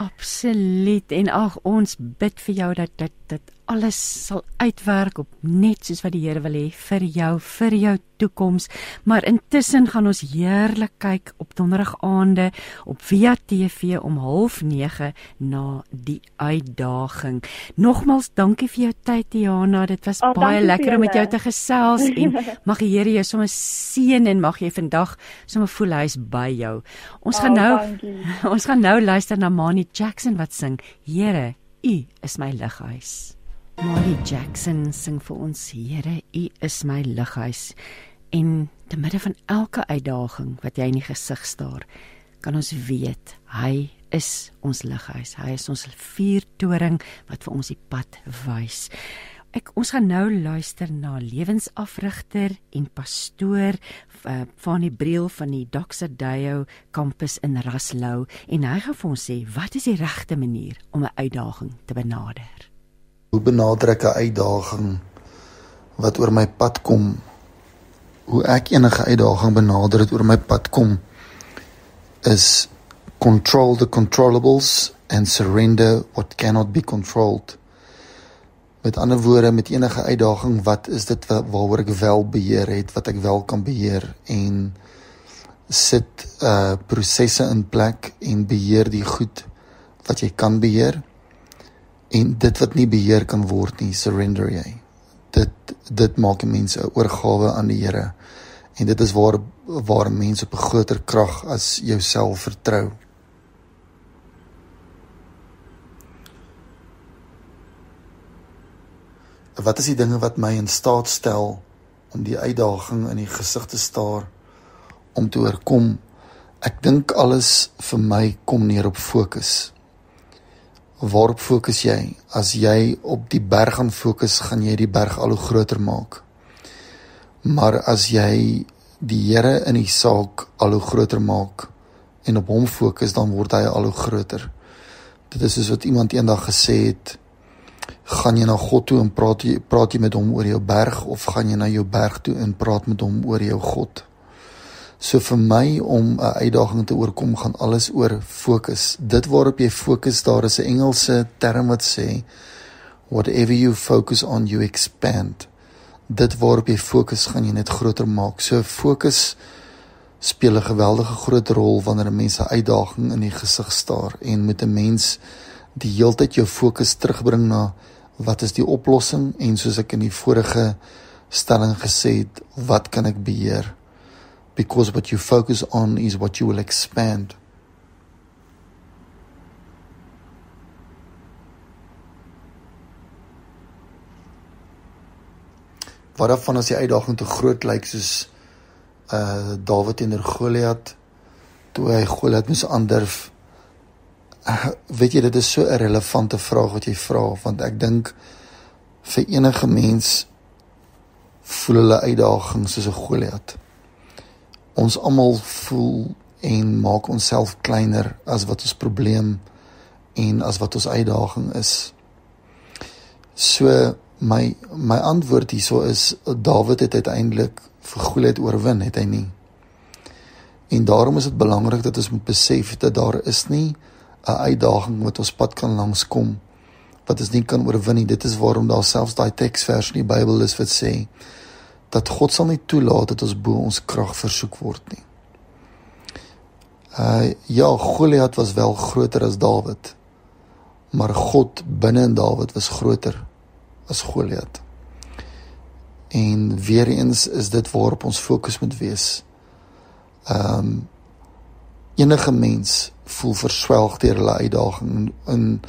Absoluut. En ag, ons bid vir jou dat dit dit alles sal uitwerk op net soos wat die Here wil hê vir jou, vir jou toekoms. Maar intussen gaan ons heerlik kyk op donderdag aande op Via TV om 09:30 na die uitdaging. Nogmals dankie vir jou tyd Diana. Dit was oh, baie lekker om met jou te gesels en mag die Here jou sommer seën en mag jy vandag sommer voel hy's by jou. Ons oh, gaan nou dankie. ons gaan nou luister na Mani Jackson wat sing Here, U is my lighuis. Molly Jackson sing vir ons Here, U is my lighuis. En te midde van elke uitdaging wat jy in die gesig staar, kan ons weet hy is ons lighuis. Hy is ons vuurtoring wat vir ons die pad wys. Ek ons gaan nou luister na lewensafrigter en pastoor van die Briel van die Doxadeo kampus in Raslou en hy gaan vir ons sê wat is die regte manier om 'n uitdaging te benader. Hoe benader ek 'n uitdaging wat oor my pad kom? Hoe ek enige uitdaging benader het oor my pad kom is control the controllables and surrender what cannot be controlled. Met ander woorde met enige uitdaging, wat is dit waaroor ek wel beheer het, wat ek wel kan beheer? En sit uh prosesse in plek en beheer die goed wat jy kan beheer. En dit wat nie beheer kan word nie surrender jy. Dit dit maak 'n mens 'n oorgawe aan die Here. En dit is waar waar mense op 'n groter krag as jouself vertrou wat is die dinge wat my in staat stel om die uitdaging in die gesig te staar om te oorkom ek dink alles vir my kom neer op fokus waarop fokus jy? As jy op die berg gaan fokus, gaan jy die berg al hoe groter maak. Maar as jy die Here in die saak al hoe groter maak en op hom fokus, dan word hy al hoe groter. Dit is soos wat iemand eendag gesê het, gaan jy na God toe en praat jy praat jy met hom oor jou berg of gaan jy na jou berg toe en praat met hom oor jou God? So vir my om 'n uitdaging te oorkom gaan alles oor fokus. Dit waarop jy fokus, daar is 'n Engelse term wat sê whatever you focus on you expand. Dit waarop jy fokus, gaan jy net groter maak. So fokus speel 'n geweldige groot rol wanneer 'n mens 'n uitdaging in die gesig staar en met 'n mens die heeltyd jou fokus terugbring na wat is die oplossing en soos ek in die vorige stelling gesê het, wat kan ek beheer? because what you focus on is what you will expand. Wat dan van as die uitdaging te groot lyk soos uh Dawid teenoor Goliat toe hy Goliat moes aandurf. Weet jy dit is so 'n relevante vraag wat jy vra want ek dink vir enige mens voel hulle uitdagings soos 'n Goliat ons almal voel en maak onsself kleiner as wat ons probleem en as wat ons uitdaging is. So my my antwoord hierso is Dawid het uiteindelik vir Goliat oorwin, het hy nie. En daarom is dit belangrik dat ons moet besef dat daar is nie 'n uitdaging wat ons pad kan langskom wat ons nie kan oorwin nie. Dit is waarom daar selfs daai teksvers in die Bybel is wat sê dat God sal nie toelaat dat ons bo ons krag versoek word nie. Uh ja, Goliat was wel groter as Dawid. Maar God binne in Dawid was groter as Goliat. En weer eens is dit waarop ons fokus moet wees. Um enige mens voel verswelg deur hulle uitdaging in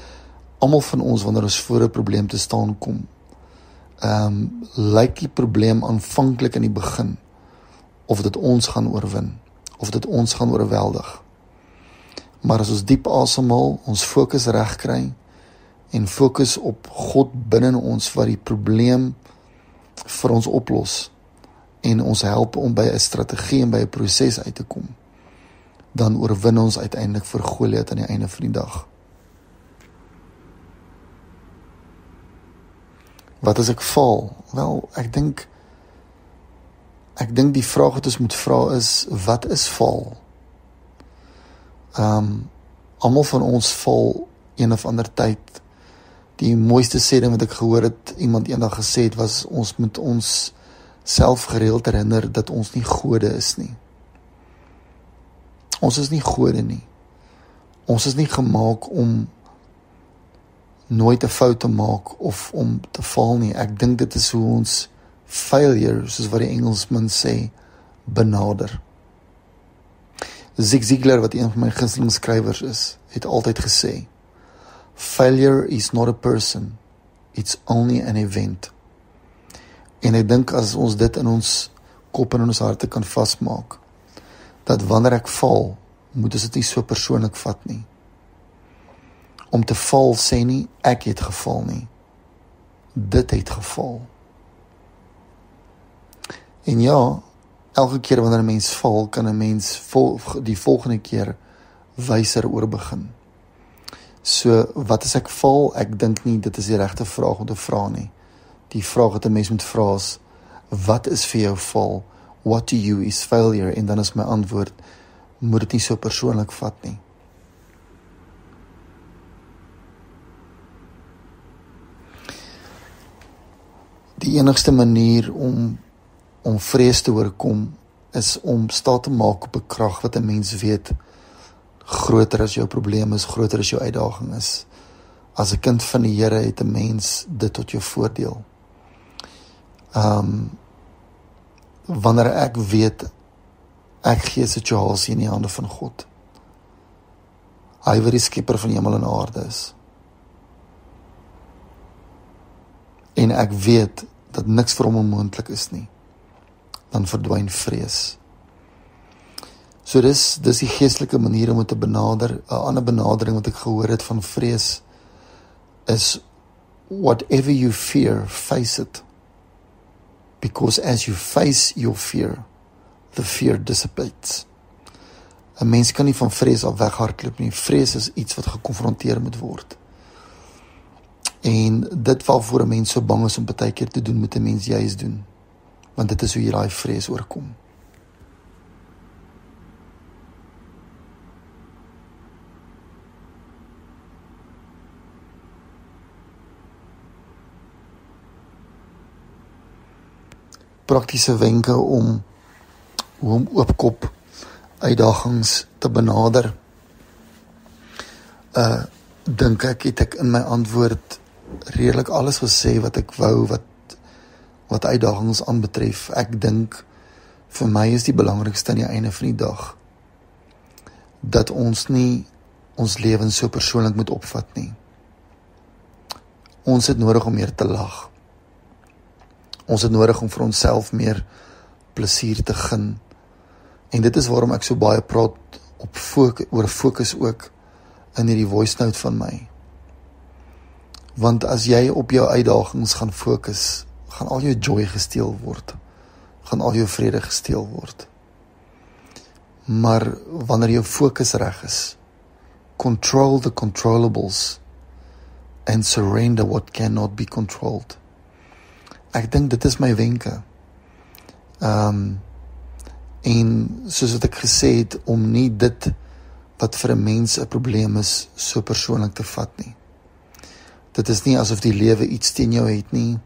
almal van ons wanneer ons voor 'n probleem te staan kom ehm um, lyk die probleem aanvanklik in die begin of dit ons gaan oorwin of dit ons gaan oorweldig. Maar as ons diep asemhaal, ons fokus reg kry en fokus op God binne in ons wat die probleem vir ons oplos en ons help om by 'n strategie en by 'n proses uit te kom, dan oorwin ons uiteindelik vir Goliat aan die einde van die dag. Wat as ek val? Wel, ek dink ek dink die vraag wat ons moet vra is wat is val? Ehm um, almal van ons val een of ander tyd. Die mooiste sê ding wat ek gehoor het iemand eendag gesê het was ons moet ons self gereeld herinner dat ons nie gode is nie. Ons is nie gode nie. Ons is nie gemaak om nooit 'n fout te maak of om te faal nie. Ek dink dit is hoe ons failure, soos wat die Engelsman sê, benader. Zig Ziglar wat een van my gunsteling skrywers is, het altyd gesê: Failure is not a person, it's only an event. En ek dink as ons dit in ons kop en in ons harte kan vasmaak dat wanneer ek val, moet ons dit nie so persoonlik vat nie. Om te val sê nie ek het geval nie. Dit het geval. En ja, elke keer wanneer 'n mens val, kan 'n mens vol, die volgende keer wyser oor begin. So, wat as ek val? Ek dink nie dit is die regte vraag om te vra nie die vraag wat 'n mens moet vra is wat is vir jou val? What to you is failure? En dan is my antwoord moet dit nie so persoonlik vat nie. Die enigste manier om om vrees te oorkom is om staat te maak op 'n krag wat 'n mens weet groter as jou probleem is, groter as jou uitdaging is. As 'n kind van die Here het 'n mens dit tot jou voordeel. Ehm um, wanneer ek weet ek gee situasie in die hande van God. Hy wat die skepper van hemel en aarde is. En ek weet dat niks vir hom onmoontlik is nie. Dan verdwyn vrees. So dis dis die geestelike manier om dit te benader. 'n Ander benadering wat ek gehoor het van vrees is whatever you fear, face it because as you face your fear the fear dissipates. 'n mens kan nie van vrees af weghardloop nie. Vrees is iets wat gekonfronteer moet word. En dit waarvoor 'n mens so bang is om baie keer te doen met 'n mens juis doen. Want dit is hoe jy daai vrees oorkom praktiese wenke om hoe om oopkop uitdagings te benader. Uh dink ek het ek in my antwoord redelik alles gesê wat ek wou wat wat uitdagings aanbetref. Ek dink vir my is die belangrikste aan die einde van die dag dat ons nie ons lewens so persoonlik moet opvat nie. Ons het nodig om meer te lag. Ons het nodig om vir onsself meer plesier te gun. En dit is waarom ek so baie praat op fokus oor fokus ook in hierdie voice note van my. Want as jy op jou uitdagings gaan fokus, gaan al jou joy gesteel word. Gaan al jou vrede gesteel word. Maar wanneer jou fokus reg is, control the controllables and surrender what cannot be controlled ek dink dit is my wenke. Ehm um, en soos wat ek gesê het om nie dit wat vir 'n mens 'n probleem is so persoonlik te vat nie. Dit is nie asof die lewe iets teen jou het nie.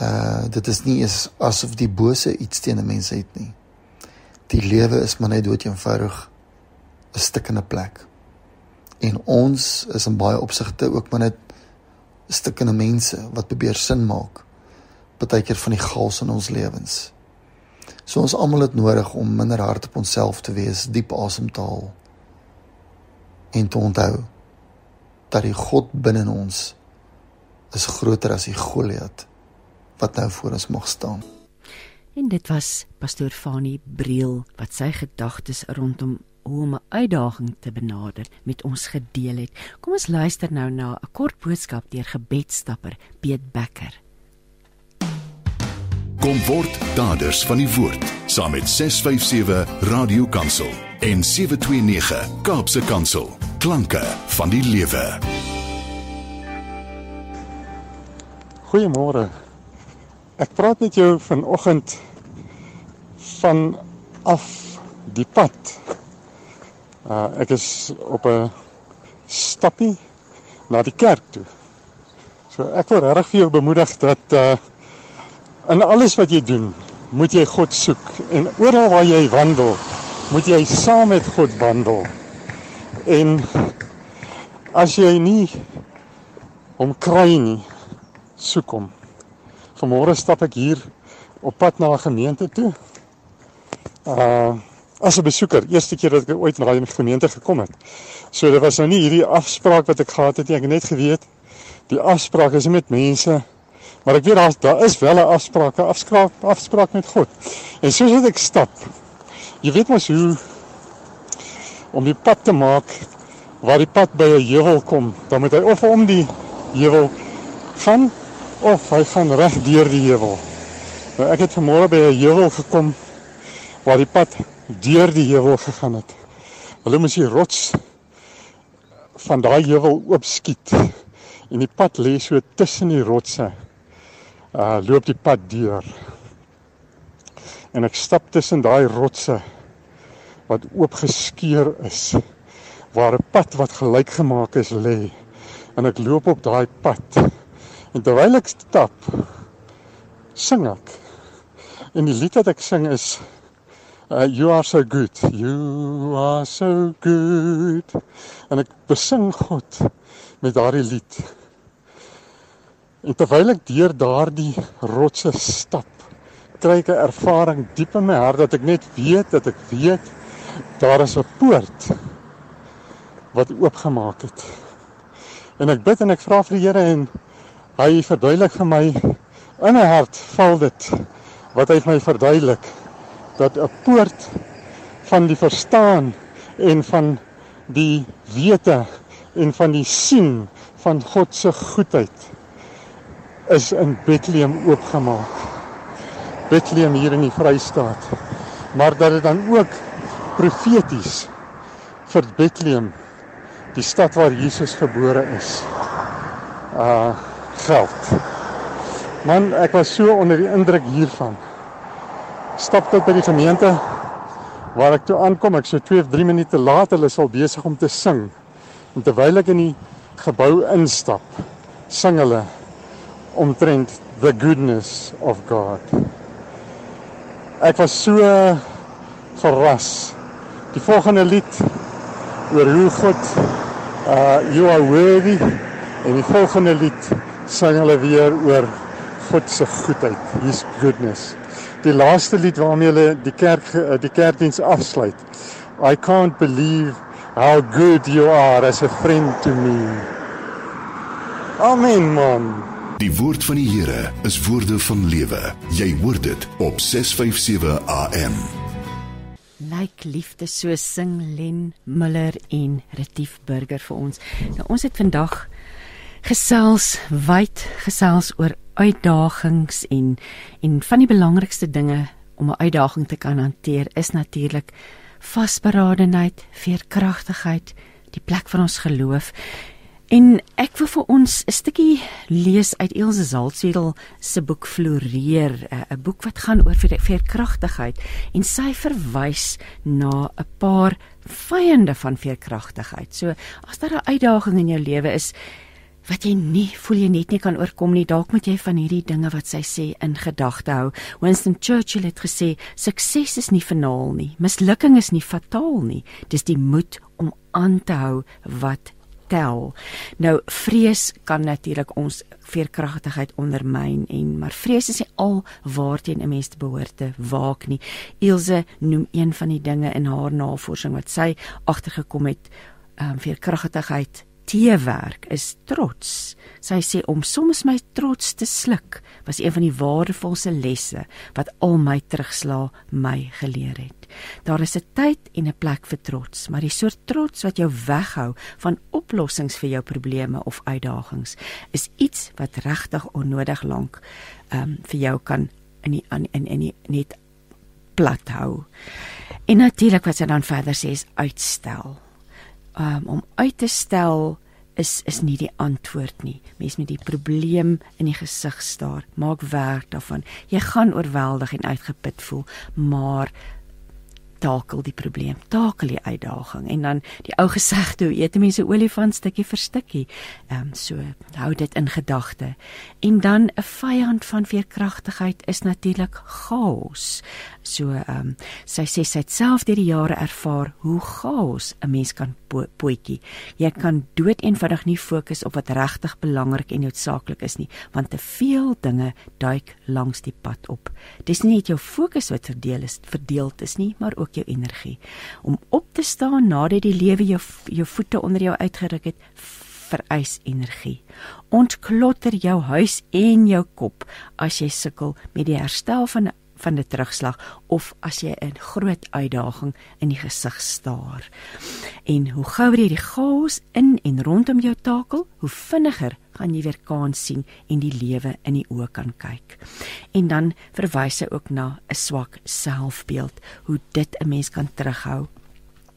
Uh dit is nie is asof die bose iets teen 'n mens het nie. Die lewe is maar net dood eenvoudig 'n stikkende plek. En ons is in baie opsigte ook maar net stikkende mense wat probeer sin maak baie keer van die chaos in ons lewens. So ons almal het nodig om minder hard op onsself te wees, diep asem te haal en te onthou dat die God binne ons is groter as die Goliat wat nou voor ons mag staan. En dit was pastoor Fanie Briel wat sy gedagtes rondom hoe om 'n uitdaging te benader met ons gedeel het. Kom ons luister nou na 'n kort boodskap deur gebedstapper Piet Becker. Kom word daders van die woord saam met 657 Radio Kansel en 729 Kaapse Kansel. Klanke van die lewe. Goeiemôre. Ek praat met jou vanoggend van af die pad. Uh ek is op 'n stappie na die kerk toe. So ek wil regtig vir jou bemoedig dat uh in alles wat jy doen, moet jy God soek en oral waar jy wandel, moet jy saam met God wandel. En as jy nie hom kry nie, soek hom. Vanmôre stap ek hier op pad na 'n gemeente toe. Uh as 'n besoeker, eerste keer dat ek ooit na daai gemeente gekom het. So dit was nou nie hierdie afspraak wat ek gehad het nie. Ek het net geweet die afspraak is met mense, maar ek weet daar daar is wel 'n afspraak, 'n afspraak, afspraak met God. En soos wat ek stap, jy weet mos hoe om die pad te maak waar die pad by 'n heuwel kom, dan moet hy of om die heuwel gaan of hy gaan reg deur die heuwel. Nou ek het vanmôre by 'n heuwel gekom waar die pad deur die heuwel gegaan het. Hulle moes die rots van daai heuwel oopskiet en die pad lê so tussen die rotse. Uh loop die pad deur. En ek stap tussen daai rotse wat oopgeskeur is waar 'n pad wat gelyk gemaak is lê. En ek loop op daai pad. En terwyl ek stap, sing ek. En die lied wat ek sing is Uh, you are so good. You are so good. En ek besing God met daardie lied. En terwyl ek deur daardie rotse stap, kry ek 'n ervaring diep in my hart dat ek net weet dat ek weet daar is 'n poort wat oopgemaak het. En ek bid en ek vra vir die Here en hy verduidelik vir my in my hart val dit wat hy vir my verduidelik dat 'n poort van die verstaan en van die wete en van die sien van God se goedheid is in Bethlehem oopgemaak. Bethlehem hier in die Vrystaat. Maar dat dit dan ook profeties vir Bethlehem die stad waar Jesus gebore is. Uh geld. Man, ek was so onder die indruk hiervan stap tot by die gemeente waar ek toe aankom. Ek so 2 of 3 minute laat, hulle is al besig om te sing. En terwyl ek in die gebou instap, sing hulle omtrent the goodness of God. Ek was so verras. Die volgende lied oor hoe God uh you are worthy en die volgende lied sing hulle weer oor God se goedheid, his goodness die laaste lied waarmee hulle die kerk eh, die kerkdiens afsluit. I can't believe how good you are as a friend to me. Amen man. Die woord van die Here is woorde van lewe. Jy hoor dit op 657 AM. Like liefde so sing Len Miller en Retief Burger vir ons. Nou ons het vandag gesels wyd gesels oor uitdagings en en van die belangrikste dinge om 'n uitdaging te kan hanteer is natuurlik vasberadenheid, veerkragtigheid, die plek van ons geloof. En ek wil vir ons 'n stukkie lees uit Elsje Zaltsedel se boek Floreer, 'n boek wat gaan oor veerkragtigheid en sy verwys na 'n paar vyande van veerkragtigheid. So as daar 'n uitdaging in jou lewe is, wat jy nie voel jy net nie kan oorkom nie, dalk moet jy van hierdie dinge wat sy sê in gedagte hou. Winston Churchill het gesê, sukses is nie finaal nie, mislukking is nie fataal nie, dis die moed om aan te hou wat tel. Nou vrees kan natuurlik ons veerkragtigheid ondermyn en maar vrees is nie al waarteen 'n mens behoort te waak nie. Ilse noem een van die dinge in haar navorsing wat sy agtergekom het, ehm um, veerkragtigheid teewerk is trots. Sy sê om soms my trots te sluk was een van die waardevolste lesse wat al my terugslaa my geleer het. Daar is 'n tyd en 'n plek vir trots, maar die soort trots wat jou weghou van oplossings vir jou probleme of uitdagings is iets wat regtig onnodig lank ehm um, vir jou kan in die in in die net plat hou. En natuurlik wat sy dan verder sê is uitstel. Um, om uit te stel is is nie die antwoord nie. Mens met die probleem in die gesig staar. Maak werk daarvan. Jy gaan oorweldig en uitgeput voel, maar takel die probleem, takel die uitdaging en dan die ou gesegde hoe eet mense olifant stukkie vir stukkie. Ehm um, so hou dit in gedagte. En dan 'n vyand van veerkragtigheid is natuurlik chaos. So ehm um, sy sê sy het self deur die jare ervaar hoe chaos 'n mens kan po poetjie. Jy kan dood eenvoudig nie fokus op wat regtig belangrik en noodsaaklik is nie, want te veel dinge duik langs die pad op. Dis nie net jou fokus wat verdeel is, verdeeld is nie, maar ook jou energie. Om op te staan nadat die lewe jou jou voete onder jou uitgeruk het, vereis energie. Ontklotter jou huis en jou kop as jy sukkel met die herstel van van 'n terugslag of as jy 'n groot uitdaging in die gesig staar. En hoe gouer jy die chaos in en rondom jou takel, hoe vinniger gaan jy weer kans sien en die lewe in die oë kan kyk. En dan verwys hy ook na 'n swak selfbeeld, hoe dit 'n mens kan terughou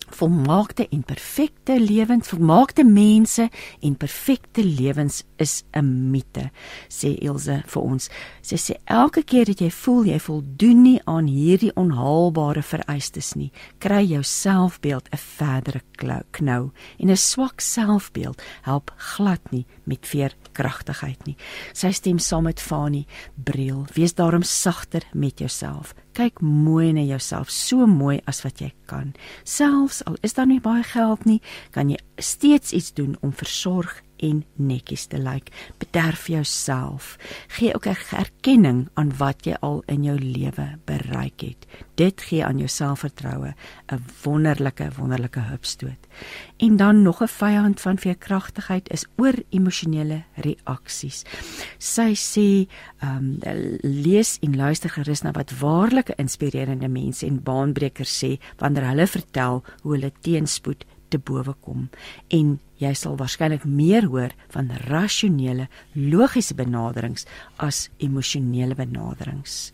volmaakte en perfekte lewens, volmaakte mense en perfekte lewens is 'n mite, sê Ilse vir ons. Sy sê elke keer dat jy voel jy voldoen nie aan hierdie onhaalbare vereistes nie, kry jou selfbeeld 'n verdere knou en 'n swak selfbeeld help glad nie met veerkragtigheid nie. Sy stem saam met Fani Breel, wees daarom sagter met jouself kyk mooi na jouself, so mooi as wat jy kan. Selfs al is daar nie baie geld nie, kan jy steeds iets doen om versorg en netjies te lyk. Bederf jouself. Gee ook 'n erkenning aan wat jy al in jou lewe bereik het. Dit gee aan jou selfvertroue 'n wonderlike wonderlike hupstoot. En dan nog 'n vyand van veerkragtigheid is oor emosionele reaksies. Sy sê, ehm um, lees en luister gerus na wat waarlike inspirerende mense en baanbrekers sê wanneer hulle vertel hoe hulle teenspoed te bowe kom en jy sal waarskynlik meer hoor van rasionele logiese benaderings as emosionele benaderings.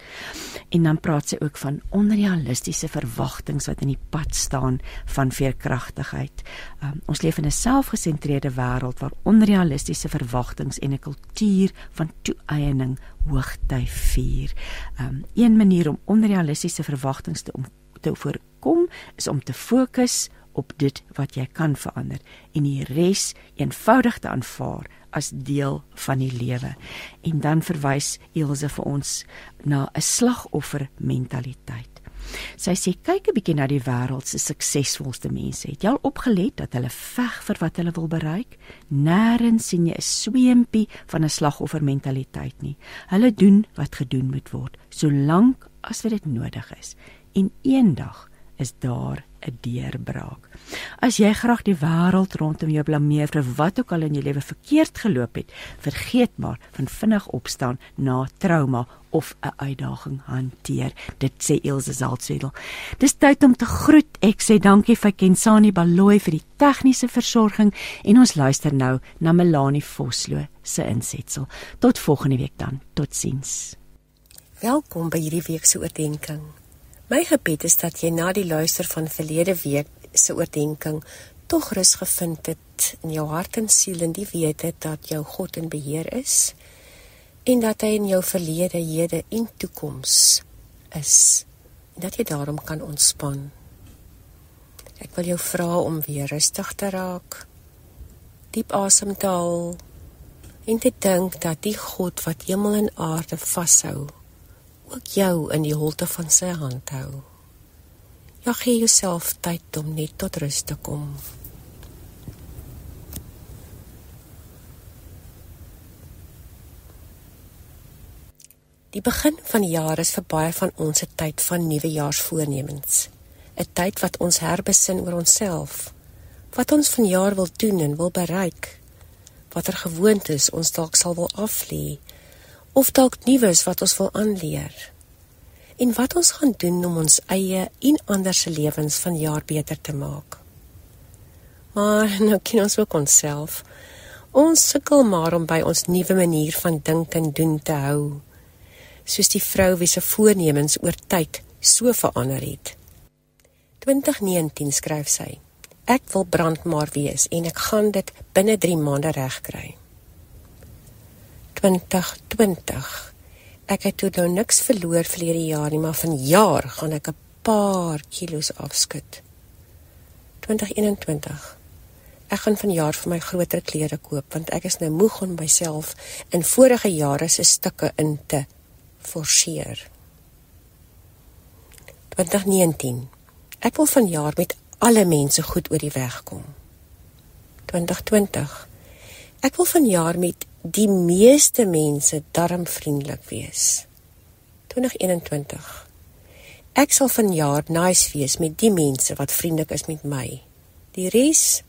En dan praat sy ook van onrealistiese verwagtinge wat in die pad staan van veerkragtigheid. Um, ons leef in 'n selfgesentreerde wêreld waar onrealistiese verwagtinge en 'n kultuur van toeëning hoogtyd vier. Um, een manier om onrealistiese verwagtinge te om te voorkom is om te fokus op dit wat jy kan verander en die res eenvoudig te aanvaar as deel van die lewe. En dan verwys Elsje vir ons na 'n slagoffer mentaliteit. Sy sê kyk 'n bietjie na die wêreld se suksesvolste mense. Het jy al opgelet dat hulle veg vir wat hulle wil bereik? Nêrens sien jy 'n sweempie van 'n slagoffer mentaliteit nie. Hulle doen wat gedoen moet word, solank as wat dit nodig is. En eendag is daar 'n deurbraak. As jy graag die wêreld rondom jou blameer vir wat ook al in jou lewe verkeerd geloop het, vergeet maar van vinnig opstaan na trauma of 'n uitdaging hanteer. Dit sê Elsje Zaltswedel. Dis tyd om te groet. Ek sê dankie vir Kensani Baloyi vir die tegniese versorging en ons luister nou na Melanie Vosloo se insetsel. Tot volgende week dan. Totsiens. Welkom by hierdie week se oordeenking. My gebed is dat jy na die luister van verlede week se oordeenking tog rus gevind het in jou hart en siel en die wete dat jou God in beheer is en dat hy in jou verlede, hede en toekoms is en dat jy daarom kan ontspan. Ek wil jou vra om weer rustig te raak. Diep asem te haal en te dink dat die God wat hemel en aarde vashou ook jou in die holte van sy hand hou. Ja, gee jouself tyd om net tot rus te kom. Die begin van die jaar is vir baie van ons 'n tyd van nuwejaarsvoornemens. 'n Tyd wat ons herbesin oor onsself, wat ons vanjaar wil doen en wil bereik, watter gewoontes ons dalk sal wil aflê of dalk nuus wat ons wil aanleer. En wat ons gaan doen om ons eie en ander se lewens van jaar beter te maak. Maar nou ken ons ook onsself. Ons sukkel maar om by ons nuwe manier van dink en doen te hou. soos die vrou wie se voornemens oor tyd so verander het. 2019 skryf sy: Ek wil brandmaar wees en ek gaan dit binne 3 maande regkry. 2020 Ek het toe nou niks verloor verlede jaar nie, maar vanjaar gaan ek 'n paar kilos afskud. 2021 Ek gaan vanjaar vir my groter klere koop want ek is nou moeg om myself in vorige jare se stukke in te forceer. 2019 Ek wil vanjaar met alle mense goed oor die weg kom. 2020 Ek wil vanjaar met die meeste mense darmvriendelik wees. 2021 Ek sal vanjaar nice wees met die mense wat vriendelik is met my. Die res,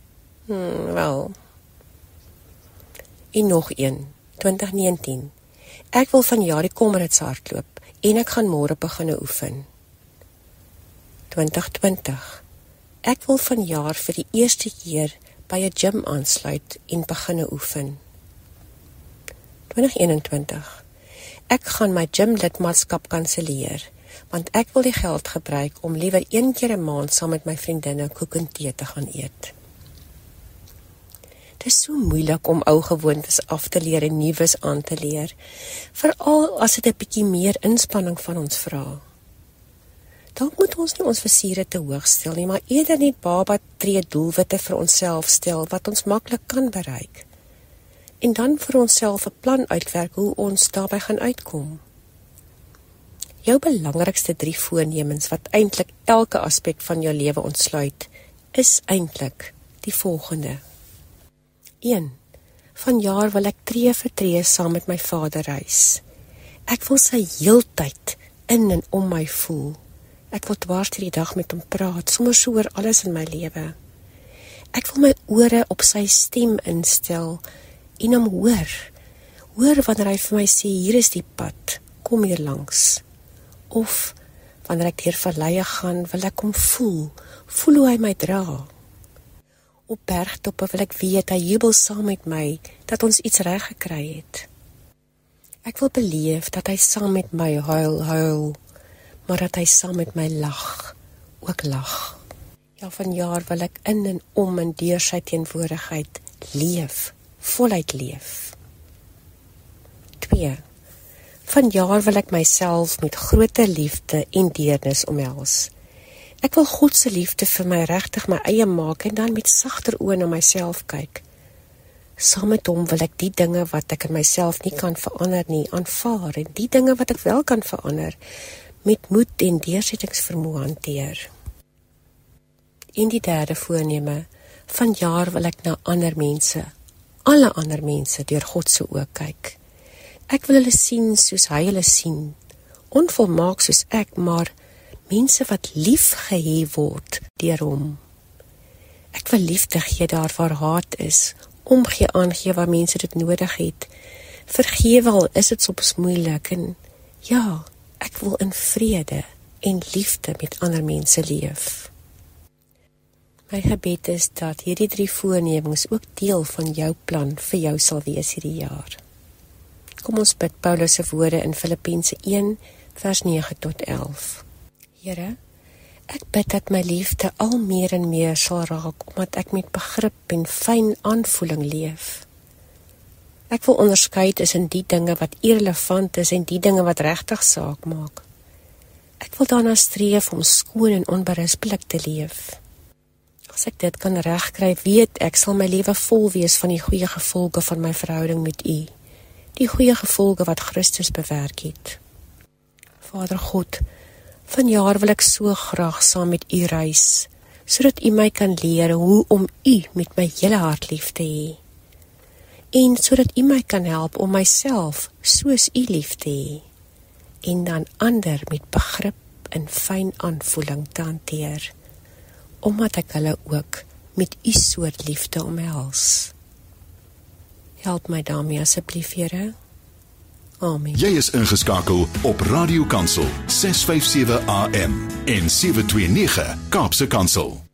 hmm, wel. En nog een, 2019. Ek wil vanjaar die Comrades hardloop en ek gaan môre begin oefen. 2020. Ek wil vanjaar vir die eerste keer by 'n gym aansluit en begin oefen. 2021. Ek gaan my gym lidmaatskap kanselleer want ek wil die geld gebruik om liewer een keer 'n maand saam met my vriendinne koek en tee te gaan eet. Dit is so moeilik om ou gewoontes af te leer en nuus aan te leer, veral as dit 'n bietjie meer inspanning van ons vra. Dalk moet ons nie ons versiere te hoog stel nie, maar eerder net baba tree doelwitte vir onsself stel wat ons maklik kan bereik en dan vir onsself 'n plan uitwerk hoe ons daarby gaan uitkom. Jou belangrikste 3 voornemens wat eintlik elke aspek van jou lewe ontsluit, is eintlik die volgende. 1. Vanjaar wil ek tree vir tree saam met my Vader reis. Ek wil sy heeltyd in en om my voel. Ek wil dwars hierdie dag met hom praat, sommer so oor alles in my lewe. Ek wil my ore op sy stem instel en hom hoor. Hoor wanneer hy vir my sê hier is die pad, kom hier langs. Of wanneer ek deur valleie gaan, wil ek hom voel, voel hoe hy my dra. Op bergtoppe wil ek weet hy jubel saam met my dat ons iets reg gekry het. Ek wil beleef dat hy saam met my huil, huil, maar dat hy saam met my lag, ook lag. Ja, vanjaar wil ek in en om in deur sy teenwoordigheid leef voluit leef. 2. Vanjaar wil ek myself met groter liefde en deernis omhels. Ek wil God se liefde vir my regtig my eie maak en dan met sagter oë na myself kyk. Saam met hom wil ek die dinge wat ek in myself nie kan verander nie, aanvaar en die dinge wat ek wel kan verander met moed en deursettingsvermoë hanteer. In die derde voorneme van jaar wil ek na ander mense alle ander mense deur God se oë kyk. Ek wil hulle sien soos hy hulle sien. Onvolmaak soos ek, maar mense wat lief gehê word deur hom. Ek wil liefde gee daar waar haat is, omgee aangee waar mense dit nodig het. Vergewe al is dit soms moeilik en ja, ek wil in vrede en liefde met ander mense leef. My gebed is dat hierdie drie voornemings ook deel van jou plan vir jou sal wees hierdie jaar. Kom ons bid Paulus se woorde in Filippense 1 vers 9 tot 11. Here, ek bid dat my liefde al meer en meer sal raak omdat ek met begrip en fyn aanvoeling leef. Ek wil onderskei tussen die dinge wat irrelevant is en die dinge wat regtig saak maak. Ek wil daarna streef om skoon en onberispelik te leef. As ek dit kan regkry, weet ek sal my lewe vol wees van die goeie gevolge van my verhouding met U. Die goeie gevolge wat Christus bewerk het. Vader God, vanjaar wil ek so graag saam met U reis, sodat U my kan leer hoe om U met my hele hart lief te hê. En sodat U my kan help om myself soos U lief te hê en dan ander met begrip en fyn aanvoeling te hanteer omdat ek hulle ook met u soort liefde omhels. Help my daarmee asseblief, Here. Amen. Jy is ingeskakel op Radio Kansel 657 AM en 729 Kaapse Kansel.